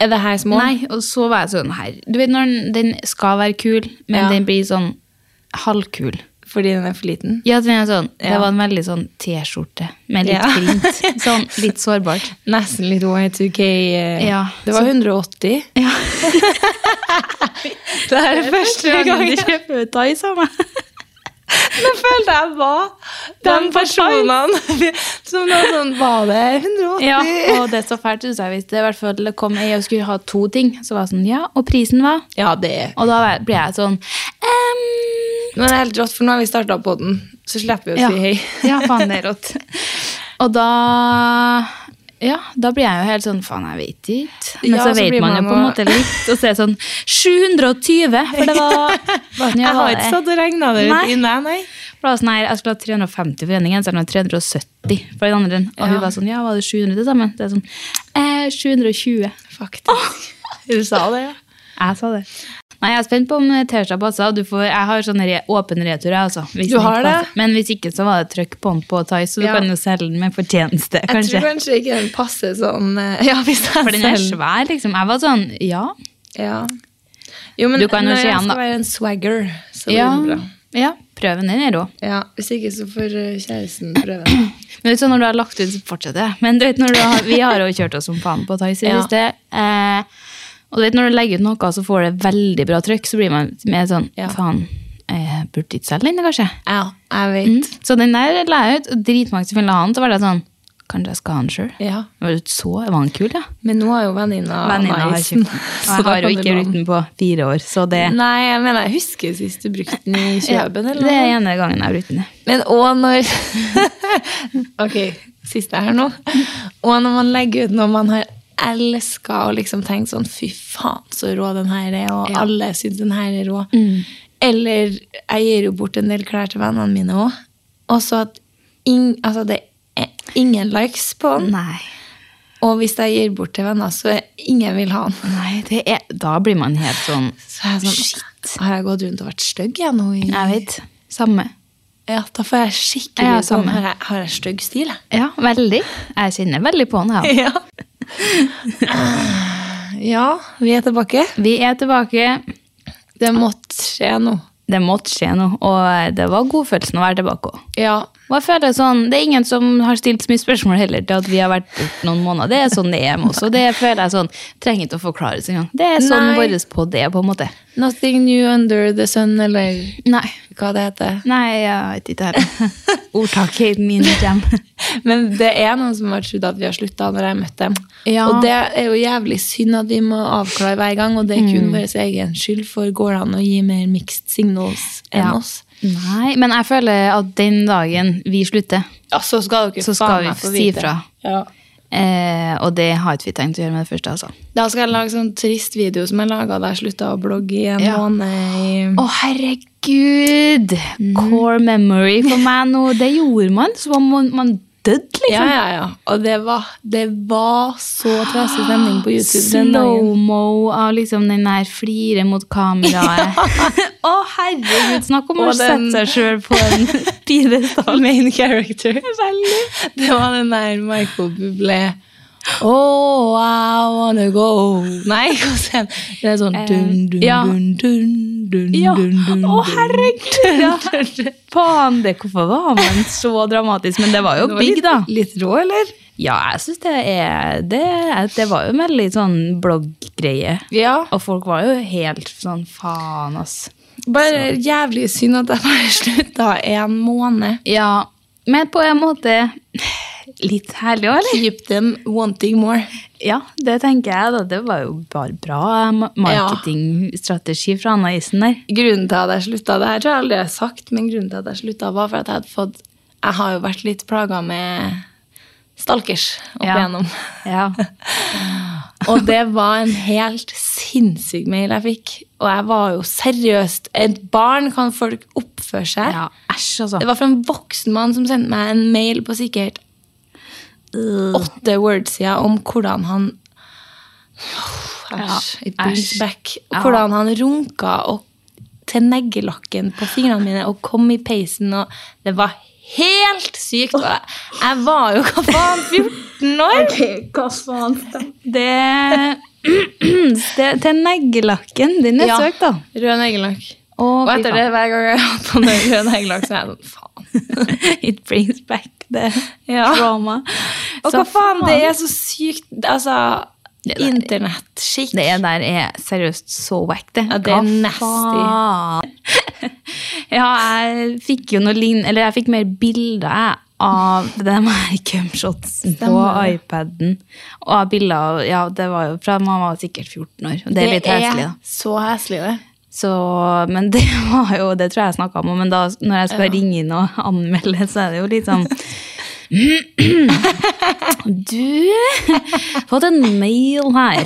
Er det her små? Nei, og så var jeg sånn her. Du vet når den, den skal være kul, men Ja. den blir sånn halvkul. Fordi den er for liten? Ja, den er sånn, det var en veldig sånn T-skjorte med litt Ja. print. Sånn litt sårbart. Nesten litt Y2K. eh, Ja, Det var så- 180. Ja. Det er det første gangen du kjøper Thais av meg. Nå følte jeg var de personene som da sånn Var det 180? Ja, og det er så fælt, syns jeg. Hvis det i hvert fall kom ei og skulle ha to ting, så var jeg sånn, ja, og prisen var? Ja, det Og da ble jeg sånn, ehm, Men det er helt rått, for nå har vi starta på den, så slipper vi å ja, si hei. ja, faen, det er rått. Og da, ja, da blir jeg jo helt sånn, faen, jeg vet ikke. Men Ja, så så vet man, man jo på en måte litt, og så er det sånn, 720, for det var... Jeg har ikke satt og regna det ut Nei. inne, nei. For det var sånn her, jeg skulle ha 350 for ene genseren og 370 for den andre. Og hun var sånn, ja, var det 700 til sammen? Det er sånn, eh, 720. Faktisk. Du sa det, ja. Jeg sa det. Nei, jeg er spent på om T-skjorta får, jeg har sånn re, åpen retur, altså. Du har det? Men hvis ikke, så var det trykk på den på Thais, så du Ja. kan jo selge den med fortjeneste, Jeg kanskje. tror kanskje ikke den passer sånn eh, Ja, hvis jeg For den er svær, liksom. Jeg var sånn, ja. Ja. Jo, men Du kan jo se jeg den, da. skal være en swagger, så Ja, blir bra. ja prøven den er rå. Ja, Hvis ikke, så får eh, kjæresten prøve. den. Men sånn når du har lagt ut, så fortsetter jeg. Men du vet, når du har, vi har jo kjørt oss som faen på Thais i det Ja. siste. Eh, og du vet, når du legger ut noe, så får det veldig bra trykk, så blir man mer sånn, Ja. faen, jeg burde ikke selge den, kanskje. Ja, jeg vet. Mm. Så den der la jeg ut, og dritmange som ville ha den, så var det sånn, kanskje jeg skal ha den selv? Ja. Var det så, var den kul, ja? Men nå har jo venninna Venninna har kjøpt den, Og jeg har jo ikke brukt den på fire år, så det, Nei, jeg mener, jeg husker sist du brukte den i kjøben, eller det er ene gangen jeg har brukt den. Men òg når Ok, siste her nå. Og når man legger ut når man har elska og liksom tenkt sånn Fy faen, så rå den her er, og Ja. alle syns den her er rå. Eller jeg gir jo bort en del klær til vennene mine òg. Og så at ing, altså det er ingen likes på den. Nei. Og hvis jeg gir bort til venner, så ingen vil ha den. Nei, det er, da blir man helt sånn, Så sånn, Shit. Har jeg gått rundt og vært stygg jeg nå? I, jeg vet, samme. Ja, da får jeg skikkelig Ja, sånn, har jeg, har jeg stygg stil? Ja, veldig. Jeg kjenner veldig på den Ja. Ja. ja, vi er tilbake. Vi er tilbake. Det måtte skje noe. Det måtte skje noe, og det var godfølelsen å være tilbake også. Ja. Og jeg føler sånn, Det er ingen som har stilt så mye spørsmål heller til at vi har vært borte noen måneder. Det er sånn det er med oss, og det føler jeg sånn, trenger ikke å forklares engang. Det er sånn vår på det, på en måte. Nothing new under the sun, eller Nei, hva det heter. Nei jeg vet ikke heller. Ordtaket min kommer. Men det er noen som har trodd at vi har slutta når jeg møtte dem. Ja. Og det er jo jævlig synd at vi må avklare hver gang, og det er kun vår egen skyld, for går det an å gi mer mixed signals enn Ja. oss? Nei, men jeg føler at den dagen vi slutter, Ja, så skal dere så skal vi si ifra. fra. Ja. Eh, og det har ikke vi tenkt å gjøre med det første, altså. Da skal jeg lage sånn trist video som jeg laga da jeg slutta å blogge i en Ja. måned. Å, oh, herregud! Core memory for meg nå. Det gjorde man, så man, man dødd, liksom. Ja, ja, ja. Og det var, det var så trasig stemning på YouTube den dagen. Slow-mo av liksom den der flire mot kameraet. Å, herregud! Snakk om å sette seg sjøl på en pidestall. Main character. Det var den der Michael Bublé. Oh, I wanna go Nei, hva sier han? Det er sånn dun, dun, ja. dun, dun, dun, Ja. dun, dun, Å, herregud! Ja. Faen, det, hvorfor var man så dramatisk? Men det var jo Det var big, litt, da. Litt rå, eller? Ja, jeg syns det er det, det var jo en veldig sånn blogggreie. Ja. Og folk var jo helt sånn faen, ass. Bare jævlig synd at jeg bare slutta en måned. Ja, men på en måte litt herlig òg, eller? Keep them wanting more. Ja, det tenker jeg. da. Det var jo bare bra marketingstrategi fra Anna Isen der. Grunnen til at jeg slutta, det her tror jeg aldri jeg har sagt, men grunnen til at jeg slutta, var for at jeg hadde fått Jeg har jo vært litt plaga med stalkers opp Ja. igjennom. Ja. Og det var en helt sinnssyk mail jeg fikk. Og jeg var jo seriøst Et barn kan folk oppføre seg. ja. Æsj, altså. Det var fra en voksen mann som sendte meg en mail på sikkert åtte siden om hvordan han Æsj. It æsj. back. Hvordan han runka og til neglelakken på fingrene mine og kom i peisen, og det var helt sykt. Og jeg, var jo hva faen 14 år! hva faen? Det, det Til neglelakken. Den er Ja. søkt, da. Rød neglelakk. Og, Og etter det, hver gang jeg har hatt på meg rød neglelakk, så er jeg sånn faen. It brings back the Ja. trauma. Og Så hva faen, det er så sykt Altså, Det internettskikk. Det der er seriøst så wack, det. Ja, det er nasty. ja, jeg fikk jo noe lign... Eller jeg fikk mer bilder jeg, av de her cumshotsen på iPaden. Og av bilder av Ja, det var jo fra man var sikkert 14 år. og Det er litt heslig, da. så heslig, det. Så, men det var jo, det tror jeg jeg snakka om, men da når jeg skal ringe inn og anmelde, så er det jo litt sånn Du fått en mail her.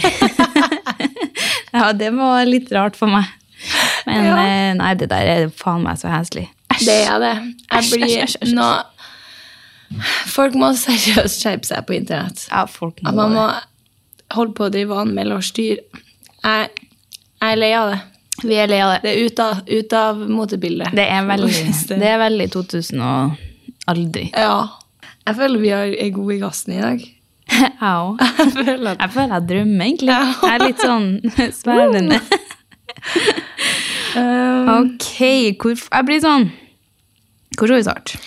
ja, det var litt rart for meg. Men Ja. eh, nei, det der er faen meg så heslig. Æsj. Det er det. Jeg blir æsj, æsj. nå Folk må seriøst skjerpe seg på internett. Ja, folk må, At man må holde på å drive og anmelde og styre. Jeg, jeg er lei av det. Vi er lei av det. Det er ut av, ut av motebildet. Det er veldig, det- er veldig 2000 og aldri. Ja. Jeg føler vi er gode i gassen i dag. Jeg òg. Jeg føler Jeg føler jeg drømmer, egentlig. Jeg er litt sånn svevende. um, Ok, hvor, jeg blir sånn Hvor skal vi starte?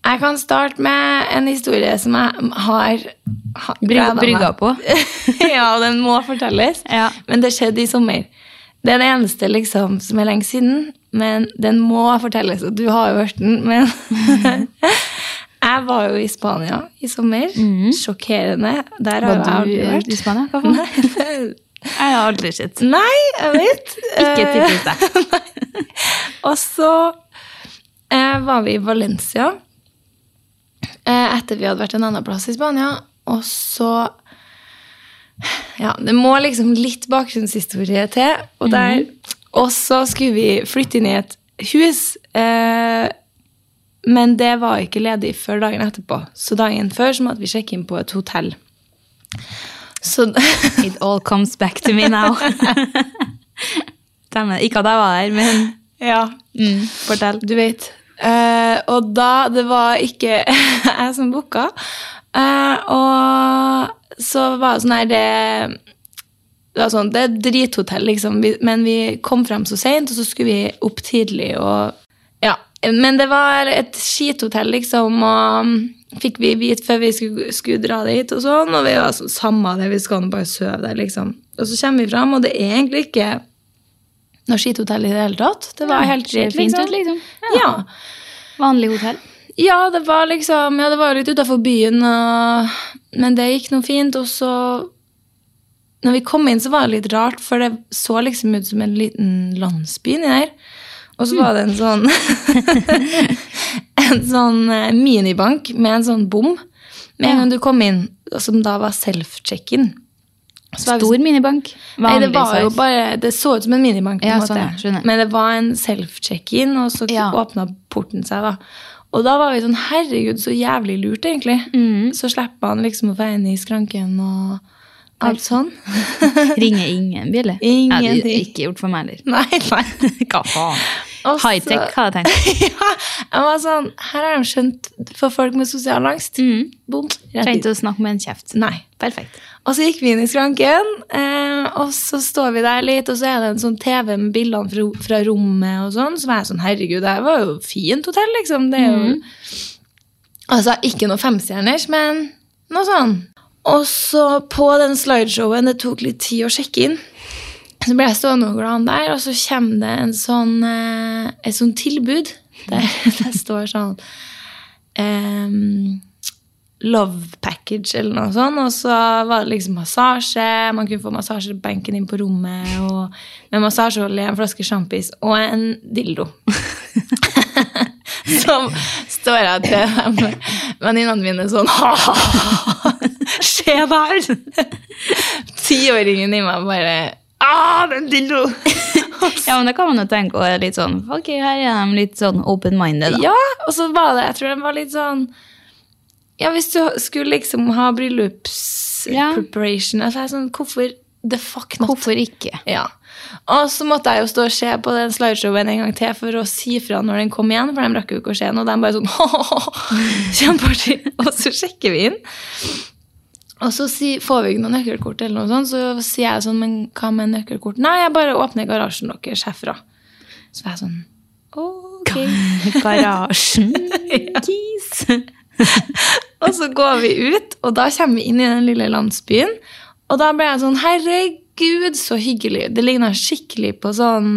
Jeg kan starte med en historie som jeg har, har Brygga, på? ja, den må fortelles. Ja. Men det skjedde i sommer. Det er det eneste liksom, som er lenge siden, men den må fortelles. Du har jo hørt den, men Jeg var jo i Spania i sommer. Sjokkerende. Der har. Var jeg du aldri vært. i Spania? Nei, Jeg har aldri sett. Nei, jeg vet. Ikke typisk deg. Og så eh, var vi i Valencia eh, etter vi hadde vært en annen plass i Spania. Og så Ja, det må liksom litt bakgrunnshistorie til. Og, der, og så skulle vi flytte inn i et hus. Eh, men det var ikke ledig før dagen etterpå. Så dagen før så måtte vi sjekke inn på et hotell. Så It all comes back to me now. Stemmer. Ikke at jeg var der, men Ja. mm, fortell. Du vet. Eh, og da Det var ikke jeg som booka. Eh, og så var det sånn her det, det var sånn, det er drithotell, liksom. Men vi kom frem så seint, og så skulle vi opp tidlig. Og, ja. Men det var et skithotell, liksom. Og fikk vi vite før vi skulle, skulle dra dit, og sånn. Og vi var sånn Samme det, vi skal nå bare sove der, liksom. Og så kommer vi fram, og det er egentlig ikke noe skithotell i det hele tatt. Det var Ja, helt ser fint liksom. ut, liksom. Ja. Vanlig hotell. Ja, det var liksom Ja, det var litt utafor byen, og, men det gikk noe fint. Og så Når vi kom inn, så var det litt rart, for det så liksom ut som en liten landsby inni der. Og så var det en sånn En sånn eh, minibank med en sånn bom. Med en gang du kom inn, som da var self-check-in. Stor minibank. Nei, det var jo bare Det så ut som en minibank, på en Ja, måte. sånn. Men det var en self-check-in, og så Ja. åpna porten seg, da. Og da var vi sånn Herregud, så jævlig lurt, egentlig. Mm. Så slipper man liksom å være inne i skranken og alt sånn. Ringer ingen bjelle. Ingenting. Ja, det er ikke gjort for meg heller. Nei, nei. Hva faen? High-tech, hadde jeg tenkt. ja, jeg var sånn Her har de skjønt for folk med sosial angst. Bom. Rett Trengte å snakke med en kjeft. Nei. Perfekt. Og så gikk vi inn i skranken, eh, og så står vi der litt, og så er det en sånn TV med bildene fra, fra rommet og sånn. Så var jeg sånn, herregud, det her var jo fint hotell, liksom. Det er jo Altså, ikke noe femstjerners, men noe sånn. Og så på den slideshowen, det tok litt tid å sjekke inn, så ble jeg stående og glad der, og så kommer det en sånn, eh, et sånt tilbud, der det står sånn ehm, love package eller noe sånt. Og så var det liksom massasje. Man kunne få massasje på benken inn på rommet. Og med massasjeolje, en flaske sjampis og en dildo. Som står jeg til de venninnene mine sånn «Ha-ha-ha, der! Tiåringen i meg bare Ah, den dildo! Ja, men da kan man jo tenke og litt sånn Ok, her er de litt sånn open-minded. Ja, og så var det Jeg tror den var litt sånn Ja, hvis du skulle liksom ha bryllupspreparation Ja. altså, sånn, Hvorfor the fuck not? Hvorfor ikke? Ja. Og så måtte jeg jo stå og se på den slideshowen en gang til for å si fra når den kom igjen, for de rakk jo ikke å se den, og de bare sånn Kjempeartig. Og så sjekker vi inn. Og så si, får vi ikke noe nøkkelkort, eller noe sånt, så sier jeg sånn, men hva med nøkkelkort? Nei, jeg bare åpner garasjen deres herfra. Så var jeg sånn Ok. Garasjen. Kis. Og så går vi ut, og da kommer vi inn i den lille landsbyen. Og da ble jeg sånn Herregud, så hyggelig. Det ligna skikkelig på sånn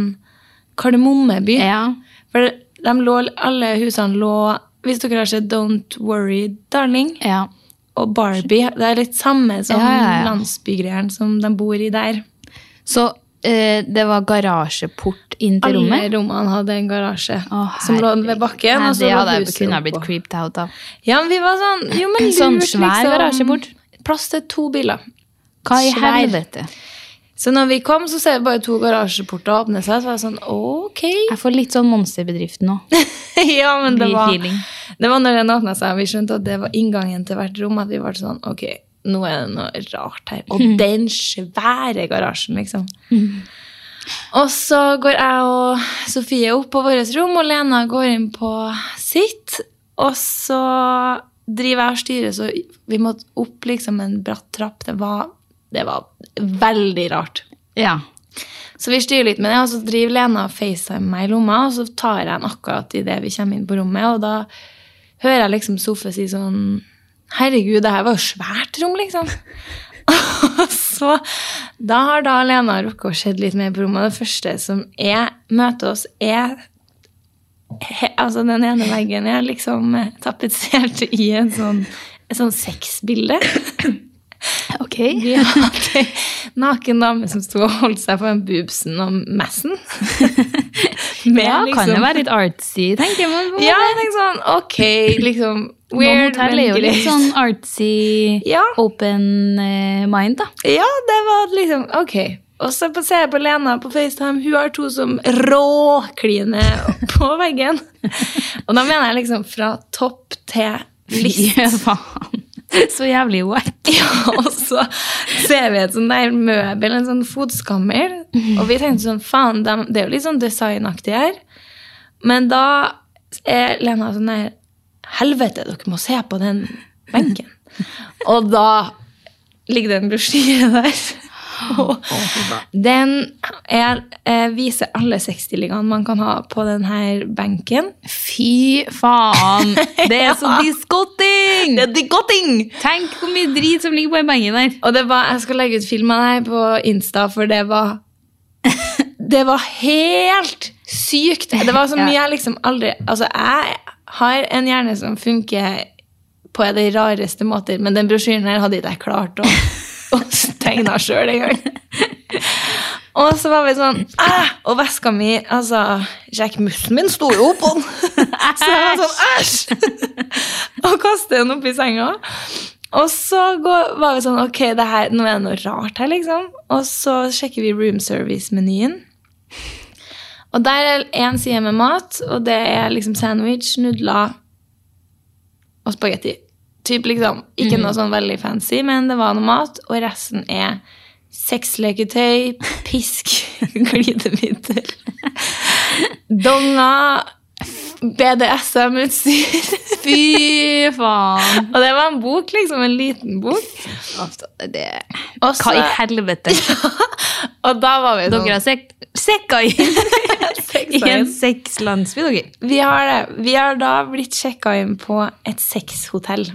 Kardemommeby. Ja. For de lå, alle husene lå Hvis dere har sett Don't Worry, Darling ja. og Barbie Det er litt samme som Ja, ja, landsbygreieren som de bor i der. Så det var garasjeport inn til Alle rommet? rommene hadde en garasje Å, som lå ved bakken. Nei, det hadde jeg kunne blitt creeped out av. Ja, men vi var sånn Jo, men Sånn svær liksom. garasjeport? Plass til to biler. Hva i helvete? Så når vi kom, så ser vi bare to garasjeporter åpne seg. Så var jeg sånn, ok. Jeg får litt sånn monsterbedrift nå. ja, men det var, det var når den åpna seg, og vi skjønte at det var inngangen til hvert rom, at vi var sånn, ok, nå er det noe rart her. Og den svære garasjen, liksom. Og så går jeg og Sofie opp på vårt rom, og Lena går inn på sitt. Og så driver jeg og styrer, så vi måtte opp liksom en bratt trapp. Det var, det var veldig rart. Ja. Så vi styrer litt med det, og så driver Lena og FaceTime meg i lomma, og så tar jeg den akkurat idet vi kommer inn på rommet, og da hører jeg liksom Sofie si sånn Herregud, det her var jo svært rom, liksom. Så Da har da Lena rukket å se litt mer på rommet. Det første som er, møter oss, er he, Altså, den ene veggen er liksom eh, tapetsert i en sånn, et sånn sexbilde. Ok. Vi hadde ei naken dame som sto og holdt seg på en boobsen og messen. Med Ja, kan liksom- jo være litt artsy, tenker man. på Ja, jeg tenkte sånn, ok, liksom Weird, Noen hotell er jo litt sånn artsy, Ja. open eh, mind, da. Ja, det var liksom Ok. Og så ser jeg på Lena på FaceTime. Hun har to som råkliner på veggen. Og da mener jeg liksom fra topp til list. Ja, faen. Så jævlig wack. Ja, og så ser vi et sånn der møbel, en sånn fotskammer. Og vi tenkte sånn, faen, det er jo litt sånn designaktig her. Men da er Lena sånn der, helvete, dere må se på den benken. Og da ligger det en brosjyre der. Den er, eh, viser alle 60-ligaene man kan ha på denne benken. Fy faen! Det er så diskotting! Det er diskotting! Tenk hvor mye drit som ligger på den benken der. Og det var, jeg skal legge ut film av deg på Insta, for det var Det var helt sykt. Det var så mye jeg liksom aldri Altså, jeg har en hjerne som funker på de rareste måter, men den brosjyren her hadde ikke jeg klart å, å tegne sjøl engang. Og så var vi sånn Æh! Og veska mi Altså, sjekkmussen min sto jo oppå den. så jeg var sånn Æsj! og kastet den oppi senga. Og så går, var vi sånn Ok, det her, nå er det noe rart her, liksom. Og så sjekker vi room service-menyen. Og der er én side med mat, og det er liksom sandwich, nudler og spagetti. Typ liksom, Ikke noe sånn veldig fancy, men det var noe mat. Og resten er sexleketøy, pisk, glidemiddel, donger, BDSM-utstyr. Fy faen. Og det var en bok, liksom. En liten bok. Det, Også... hva i helvete? Og da var vi sånn Dere har sek sekka inn i en sexlandsby, dere. Vi har det. Vi har da blitt sjekka inn på et sexhotell.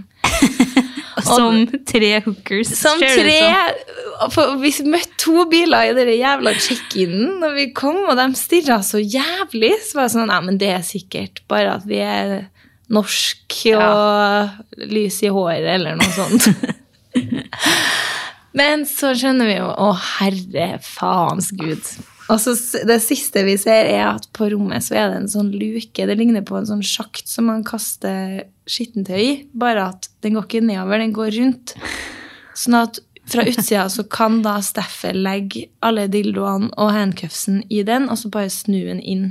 Som tre hookers. Som tre for Vi møtte to biler i den jævla check-in når vi kom, og de stirra så jævlig. Så var jeg sånn Nei, men det er sikkert bare at vi er norske og lys i håret, eller noe sånt. men så skjønner vi jo Å, herre faens gud. Og så Det siste vi ser, er at på rommet så er det en sånn luke. Det ligner på en sånn sjakt som man kaster skittentøy i, bare at den går ikke nedover, den går rundt. Sånn at fra utsida så kan da Steffel legge alle dildoene og handcuffsen i den, og så bare snu den inn.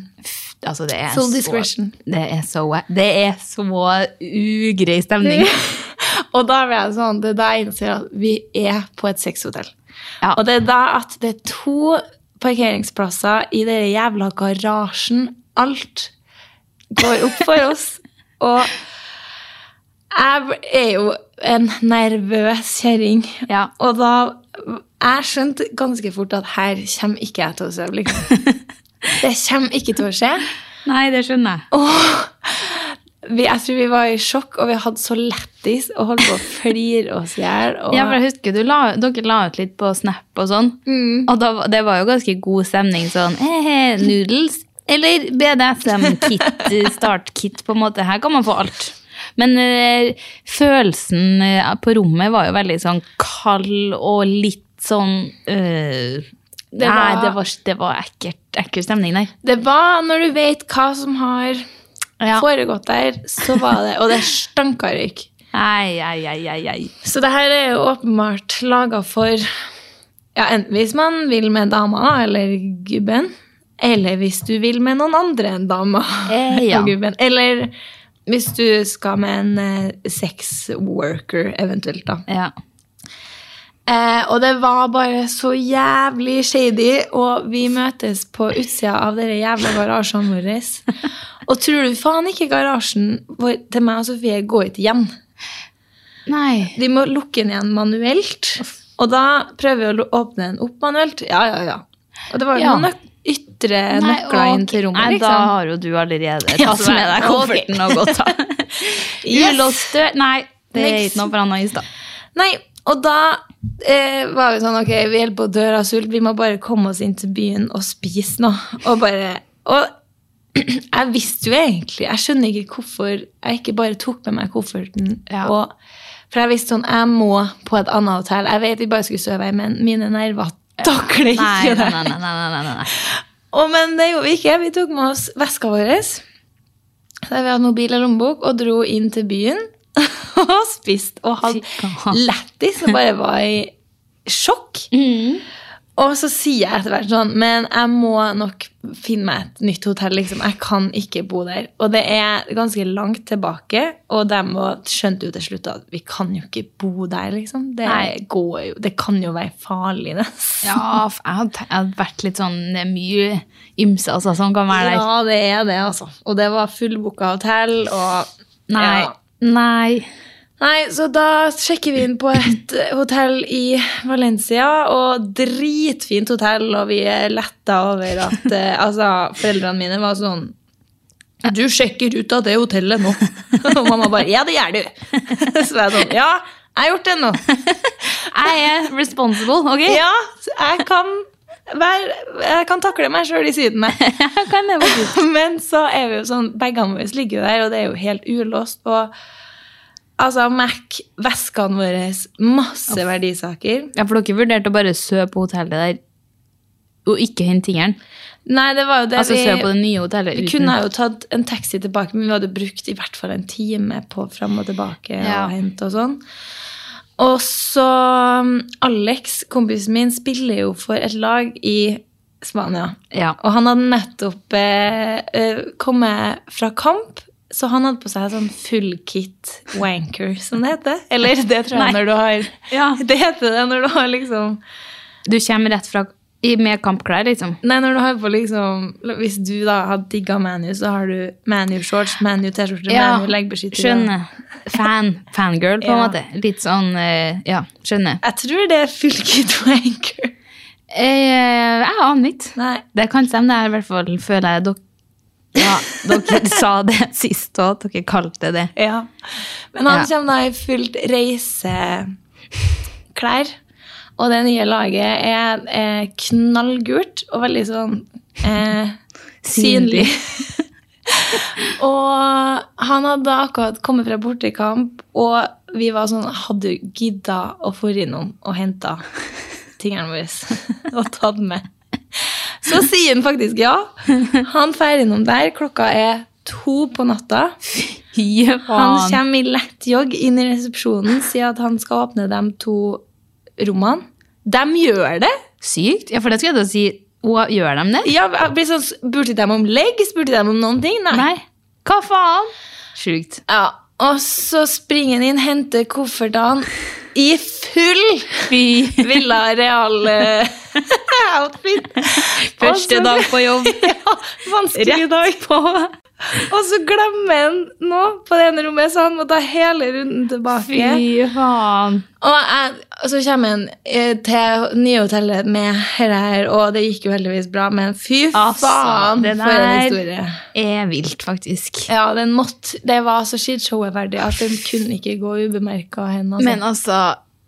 Altså, det er Full så, discretion. Det er så, det er så ugrei stemning. og da blir jeg sånn, det er da jeg innser at vi er på et sexhotell. Ja. Og det er da at det er to parkeringsplasser i den jævla garasjen. Alt går opp for oss. Og jeg er jo en nervøs kjerring. Ja. Og da Jeg skjønte ganske fort at her kommer ikke jeg til å sove, liksom. Det kommer ikke til å skje. Nei, det skjønner jeg. Vi, jeg tror vi var i sjokk, og vi hadde så lættis og holdt på å flire oss i hjel. og- Ja, for jeg husker la, dere la ut litt på Snap og sånn. Og da, det var jo ganske god stemning. Sånn eh, noodles eller BDSM-kit, start-kit, på en måte. Her kan man få alt. Men eh, følelsen eh, på rommet var jo veldig sånn kald og litt sånn eh, Det Nei, var- det var, det var ekkelt, ekkel stemning der. Det var når du vet hva som har Ja. foregått der, så var det Og det stanka røyk. Ei, ei, ei. Så det her er jo åpenbart laga for ja, enten hvis man vil med dama eller gubben, eller hvis du vil med noen andre enn dama Eh, ja. og gubben. Eller hvis du skal med en eh, sex worker, eventuelt, da. Ja. Eh, og det var bare så jævlig shady, og vi møtes på utsida av dere jævla garasjene våre. Og tror du faen ikke garasjen vår til meg og Sofie går ikke igjen? Nei. De må lukke den igjen manuelt. Og da prøver vi å åpne den opp manuelt. Ja, ja, ja. Og det var jo Ja. noen ytre nøkler inn til rommet, Nei, Da liksom. har jo du allerede tatt Ja, med deg kofferten og gått av. Yes. Nei, det er ikke noe for Anna i stad. Nei, og da eh, var vi sånn, ok, vi holder på å dø av sult, vi må bare komme oss inn til byen og spise noe. Og bare, og jeg visste jo egentlig, jeg skjønner ikke hvorfor jeg ikke bare tok med meg kofferten. Ja. Og, for jeg visste sånn, jeg må på et annet hotell. Jeg vet vi bare skulle sove her, men mine nerver takler ikke Nei, det. nei, nei, nei, nei, nei. Og, men det gjorde vi ikke. Vi tok med oss veska vår. Der vi hadde mobil og lommebok, og dro inn til byen. og spiste og hadde lættis og bare var i sjokk. Og så sier jeg etter hvert sånn Men jeg må nok finne meg et nytt hotell. liksom. Jeg kan ikke bo der. Og det er ganske langt tilbake, og de skjønte jo til slutt at vi kan jo ikke bo der, liksom. Det, går jo, det kan jo være farlig, nesten. Ja, jeg hadde, jeg hadde vært litt sånn Det er mye ymse altså, som kan være der. Ja, det er det, altså. Og det var fullbooka hotell, og Nei. Ja. Nei. Nei, så da sjekker vi inn på et hotell i Valencia, og dritfint hotell, og vi er letta over at eh, Altså, foreldrene mine var sånn Du sjekker ut av det hotellet nå. Og mamma bare Ja, det gjør du. Så jeg sånn Ja, jeg har gjort det nå. Jeg er responsible, ok? Ja, jeg kan Vær, Jeg kan takle meg sjøl i Syden, jeg. Men så er vi jo sånn, begge våre ligger jo der, og det er jo helt ulåst. Og altså, Mac, veskene våre, masse verdisaker. Ja, for dere vurderte å bare sø på hotellet der og ikke hente tingene. Nei, det var jo det Altså sø på det nye hotellet Vi uten kunne jo tatt en taxi tilbake, men vi hadde brukt i hvert fall en time på fram og tilbake Ja. og hente og sånn. Og så um, Alex, kompisen min, spiller jo for et lag i Spania. Ja. Og han hadde nettopp eh, eh, kommet fra kamp, så han hadde på seg sånn full kit wanker, som det heter. Eller det tror jeg Nei. når du har Ja. Det heter det når du har liksom Du kommer rett fra med kampklær, liksom. Nei, når du har på liksom Hvis du da hadde digga ManU, så har du ManU-shorts, ManU-T-skjorte, Ja, ManU-leggbeskytter. Skjønner. Fan. Fangirl, på en Ja. måte. Litt sånn eh, Ja, skjønner. Jeg tror det er full kit wanker. Jeg, jeg aner ikke. Det kan stemme, det er i hvert fall føler jeg dere ja, dere sa det sist òg, at dere kalte det det. Ja. Men han Ja. kommer da i fullt reiseklær. Og det nye laget er, er knallgult og veldig sånn eh, synlig. og han hadde akkurat kommet fra bortekamp, og vi var sånn Hadde du gidda å få innom og hente tingene våre og tatt med? Så sier han faktisk ja. Han drar innom der. Klokka er to på natta. Han kommer i lett jogg inn i resepsjonen, sier at han skal åpne de to rommene. De gjør det! Sykt. Ja, for det skulle jeg å si. Og gjør de det? Ja, sånn, Spurte de om legg? Spurte de om noen ting? Nei. Nei. Hva faen? Sjukt. Ja, Og så springer han inn, henter koffertene i full Fy. Villa Real-outfit. Første dag på jobb. Ja, vanskelig dag. på. Og så glemmer han nå på det ene rommet, så han må ta hele runden tilbake. Fy faen. Og jeg, og så kommer han eh, til nye hotellet med dette her, og det gikk jo heldigvis bra, men fy Altså, faen det for en der- Er vilt, faktisk. Ja, den måtte, det var så shitshowet verdig at den kunne ikke gå ubemerket av henne. Altså. Men altså,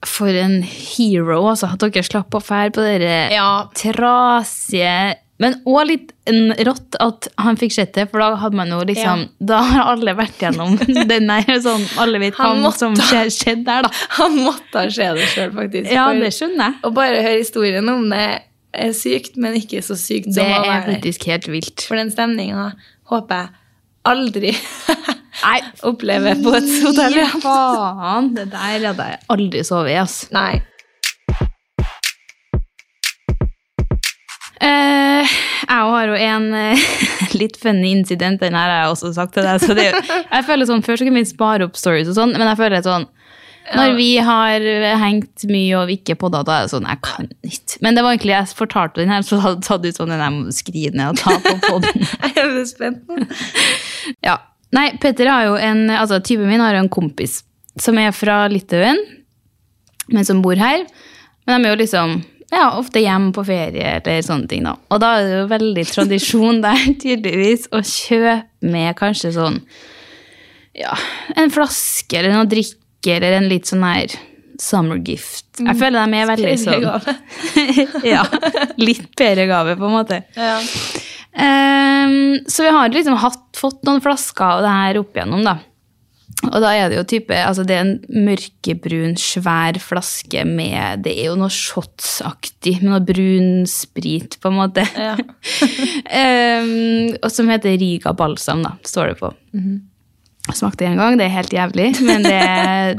for en hero, altså. At dere slapp å fære på dere ja, trasige Men òg litt en rått at han fikk sett det, for da hadde man jo liksom Da har alle vært gjennom den der sånn Alle vet hva Han måtte. som skje- skjedde der, da. han måtte ha skjedd det sjøl, faktisk. Ja, For- det skjønner jeg. Og bare høre historien om det er sykt, men ikke så sykt som Det er faktisk helt vilt. For den stemninga håper jeg aldri Nei, opplever på et hotell. Ja, faen! Det der hadde jeg aldri sovet i, ass. Nei. Eh, jeg har jo en eh, litt funny incident, den her har jeg også sagt til deg. Så det, jeg føler sånn, Før så kunne vi spare opp stories og sånn, men jeg føler sånn Når vi har hengt mye og vi ikke podda, da er det sånn Jeg kan ikke. Men det var egentlig jeg fortalte den her, så hadde sa du sånn jeg må skrive ned og ta på podden. Jeg er spent nå. Ja. Nei, Petter har jo en Altså, typen min har jo en kompis som er fra Litauen, men som bor her. Men de er jo liksom ja, ofte hjemme på ferie eller sånne ting, da. Og da er det jo veldig tradisjon der, tydeligvis, å kjøpe med kanskje sånn Ja, en flaske eller noe drikke eller en litt sånn her summer gift. Jeg føler de er veldig sånn. Ja. Litt feriegave, på en måte. Ja. Um, så vi har liksom hatt, fått noen flasker av det her opp igjennom, da. Og da er det jo type Altså, det er en mørkebrun, svær flaske med Det er jo noe shotsaktig, med noe brun sprit, på en måte. Ja. um, og som heter Riga balsam, da, står det på. Jeg Smakte en gang, det er helt jævlig, men det,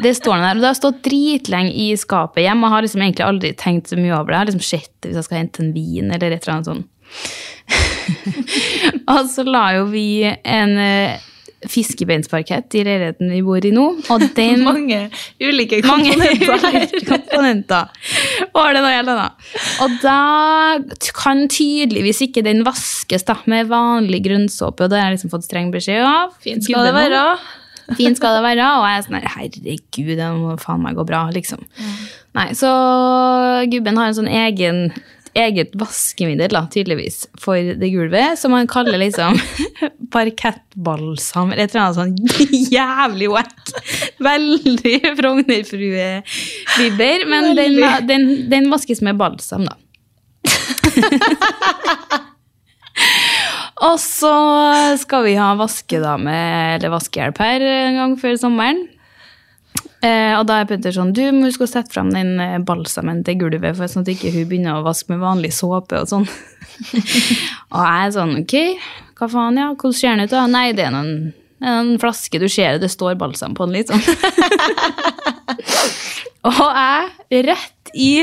det står der. Og det har stått dritlenge i skapet hjemme, og har liksom egentlig aldri tenkt så mye over det. Jeg har liksom sett det hvis jeg skal hente en vin eller et eller annet sånt. og så la jo vi en eh, fiskebeinsparkett i leiligheten vi bor i nå, og den Mange ulike komponenter her. ulike komponenter. Var det noe helt annet? Og da kan tydeligvis ikke den vaskes da, med vanlig grønnsåpe, og det har jeg liksom fått streng beskjed av. Fint skal det være. Fint skal det være, og jeg er sånn herregud, det må faen meg gå bra, liksom. Nei, så gubben har en sånn egen eget vaskemiddel, da, tydeligvis, for det gulvet, som han kaller liksom parkettbalsam, eller et eller annet sånn jævlig wack. Veldig Frognerfrue-vibber, men den, den, den vaskes med balsam, da. Og så skal vi ha vaskedame eller vaskehjelp her en gang før sommeren. Eh, og da er Petter sånn, du må huske å sette frem den eh, balsamen til gulvet, for sånn at ikke hun begynner å vaske med vanlig såpe og sånn. og jeg er sånn, ok, hva faen, ja, hvordan ser den ut da? Nei, det er noen, en flaske, du ser det, står balsam på den sånn. og jeg rett i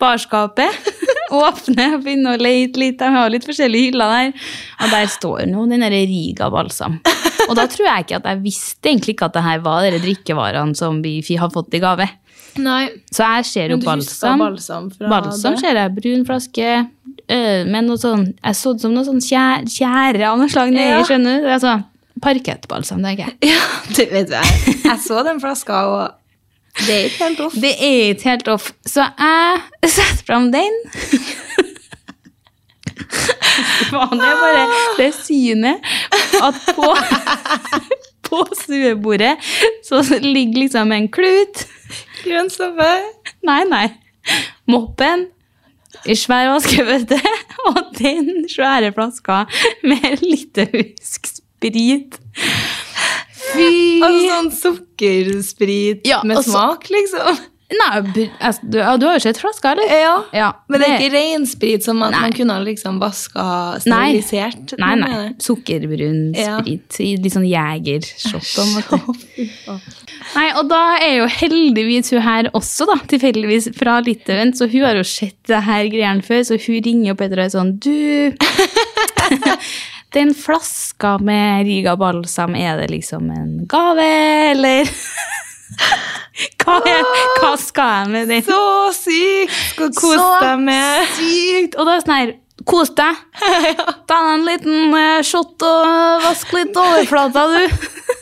barskapet, åpner og begynner å lete litt, de har litt forskjellige hyller der, og der står nå den derre Riga balsam. Og da tror jeg ikke at jeg visste egentlig ikke at det her var de drikkevarene som vi har fått i gave. Nei. Så jeg ser jo Men balsam. balsam fra Balsam ser jeg. Brun flaske. øh, med noe sånn Jeg så det som noe sånn tjæ- tjære av noe slag nedi, Ja. skjønner du? Altså, parkettbalsam, det er ikke Ja, du vet jeg. Jeg så den flaska, og det er ikke helt off. Det er ikke helt off. Så jeg setter fram den. Faen, er bare det synet at på, på stuebordet så ligger liksom en klut. Grønn såpe. Nei, nei. Moppen i svær vaskebøtte og den svære flaska med litauisk sprit. Fy Altså sånn sukkersprit Ja, med altså- smak, liksom. Nei, altså, du, du har jo sett flaska, eller? Ja. Ja, Men det er ikke reinsprit som man, man kunne liksom vaska sterilisert? Nei, nei. nei. Sukkerbrun Ja. sprit i litt sånn jegershot. Nei, og da er jo heldigvis hun her også, da, tilfeldigvis fra Litauen, så hun har jo sett det her greiene før, så hun ringer opp etter og er sånn Du, den flaska med Riga balsam, er det liksom en gave, eller? Hva, er, hva skal jeg med den? Så sykt! Skal kose Så deg med. Sykt! Og da er det sånn her Kos deg. Ta deg en liten eh, shot og vask litt overflata, du.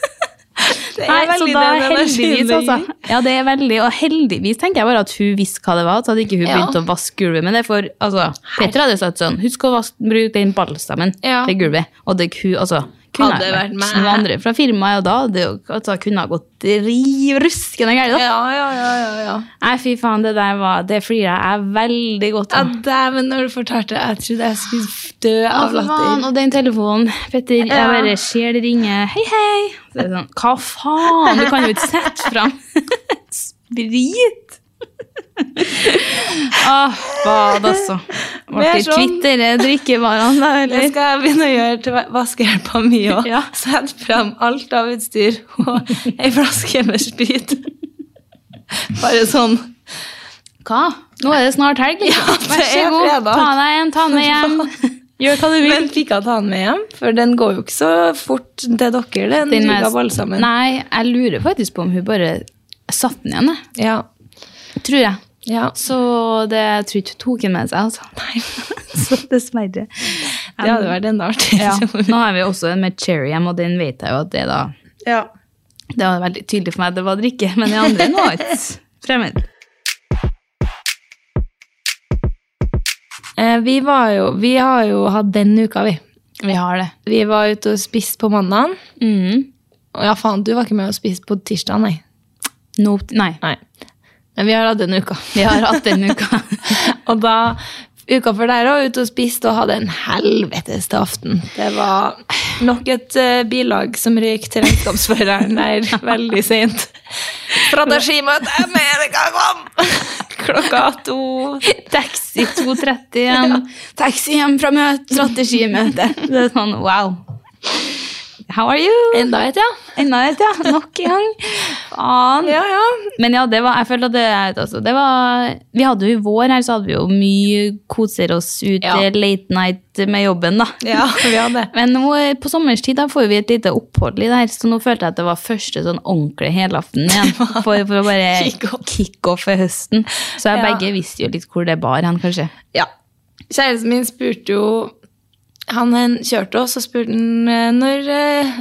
Det Nei, er så veldig da den heldigvis, altså. Ja, det er veldig, og heldigvis tenker jeg bare at hun visste hva det var, så hadde ikke hun Ja. begynt å vaske gulvet. Men det er for, altså, Petter hadde sagt sånn, husk å vaske, bruke den balsamen Ja. til gulvet. Og det hun, altså, kunne Hadde vært vært noen andre fra firmaet, og da hadde jo, altså, kunne ha gått riv ruskende gærent. Ja, ja, ja, ja, ja. Nei, fy faen, det der var, det flirer jeg veldig godt Ja, av. dæven, når du fortalte det, jeg trodde jeg skulle dø av for faen, latter. og den telefonen, Petter, jeg bare ser det ringe, hei, hei. Så det er sånn, hva faen, du kan jo ikke sette frem sprit. Åh, bad altså. Ble sånn- kvitt drikkevarene da, eller? skal jeg begynne å gjøre til vaskehjelpa mi òg. Ja. Sett fram alt av utstyr og ei flaske med sprit. Bare sånn. Hva? Nå er det snart helg, liksom. Ja, Vær så god, fredag. ta deg en, ta den med hjem. Gjør hva du vil. Men fikk jeg ta den med hjem? For den går jo ikke så fort til dere, den, Den balsamen. Nei, jeg lurer faktisk på om hun bare satte den igjen. Ja. Tror jeg. ja. Så det jeg tror ikke tok han med seg, altså. Så dessverre. Det hadde vært enda artig. Ja. Nå har vi også en med cherry hjem, og den vet jeg jo at det da Ja. Det var veldig tydelig for meg at det var drikke, men de andre nå ikke fremmed. Eh, vi, var jo, vi har jo hatt den uka, vi. Vi har det. Vi var ute og spiste på mandagen. Mm. Ja, faen, du var ikke med og spiste på tirsdag, nei. Nope. Nei. nei. Men vi har hatt en uka. Vi har hatt en uka. og da, uka før der òg, ute og spiste og hadde en helvetes til aften. Det var nok et uh, bilag som røyk til regnskapsføreren der veldig seint. Strategimøte med Erika kom! Klokka to. Taxi 2.30 igjen. Taxi hjem fra møte, strategimøte. Det er sånn wow. How are you? Enda et, ja. Enda et, ja. Nok en gang. Faen. Ja, ja. Men ja, det var, jeg føler at det, altså, det var Vi hadde jo i vår her, så hadde vi jo mye koser oss ut Ja. late night med jobben, da. Ja, vi hadde. Men nå, eh, på sommerstid da får vi et lite opphold i det her, så nå følte jeg at det var første sånn ordentlig helaften igjen. For, for å bare Kick-off. kick-off i høsten. Så jeg Ja. begge visste jo litt hvor det bar hen, kanskje. Ja. Kjæresten min spurte jo Han eh, kjørte oss og spurte han eh, når eh,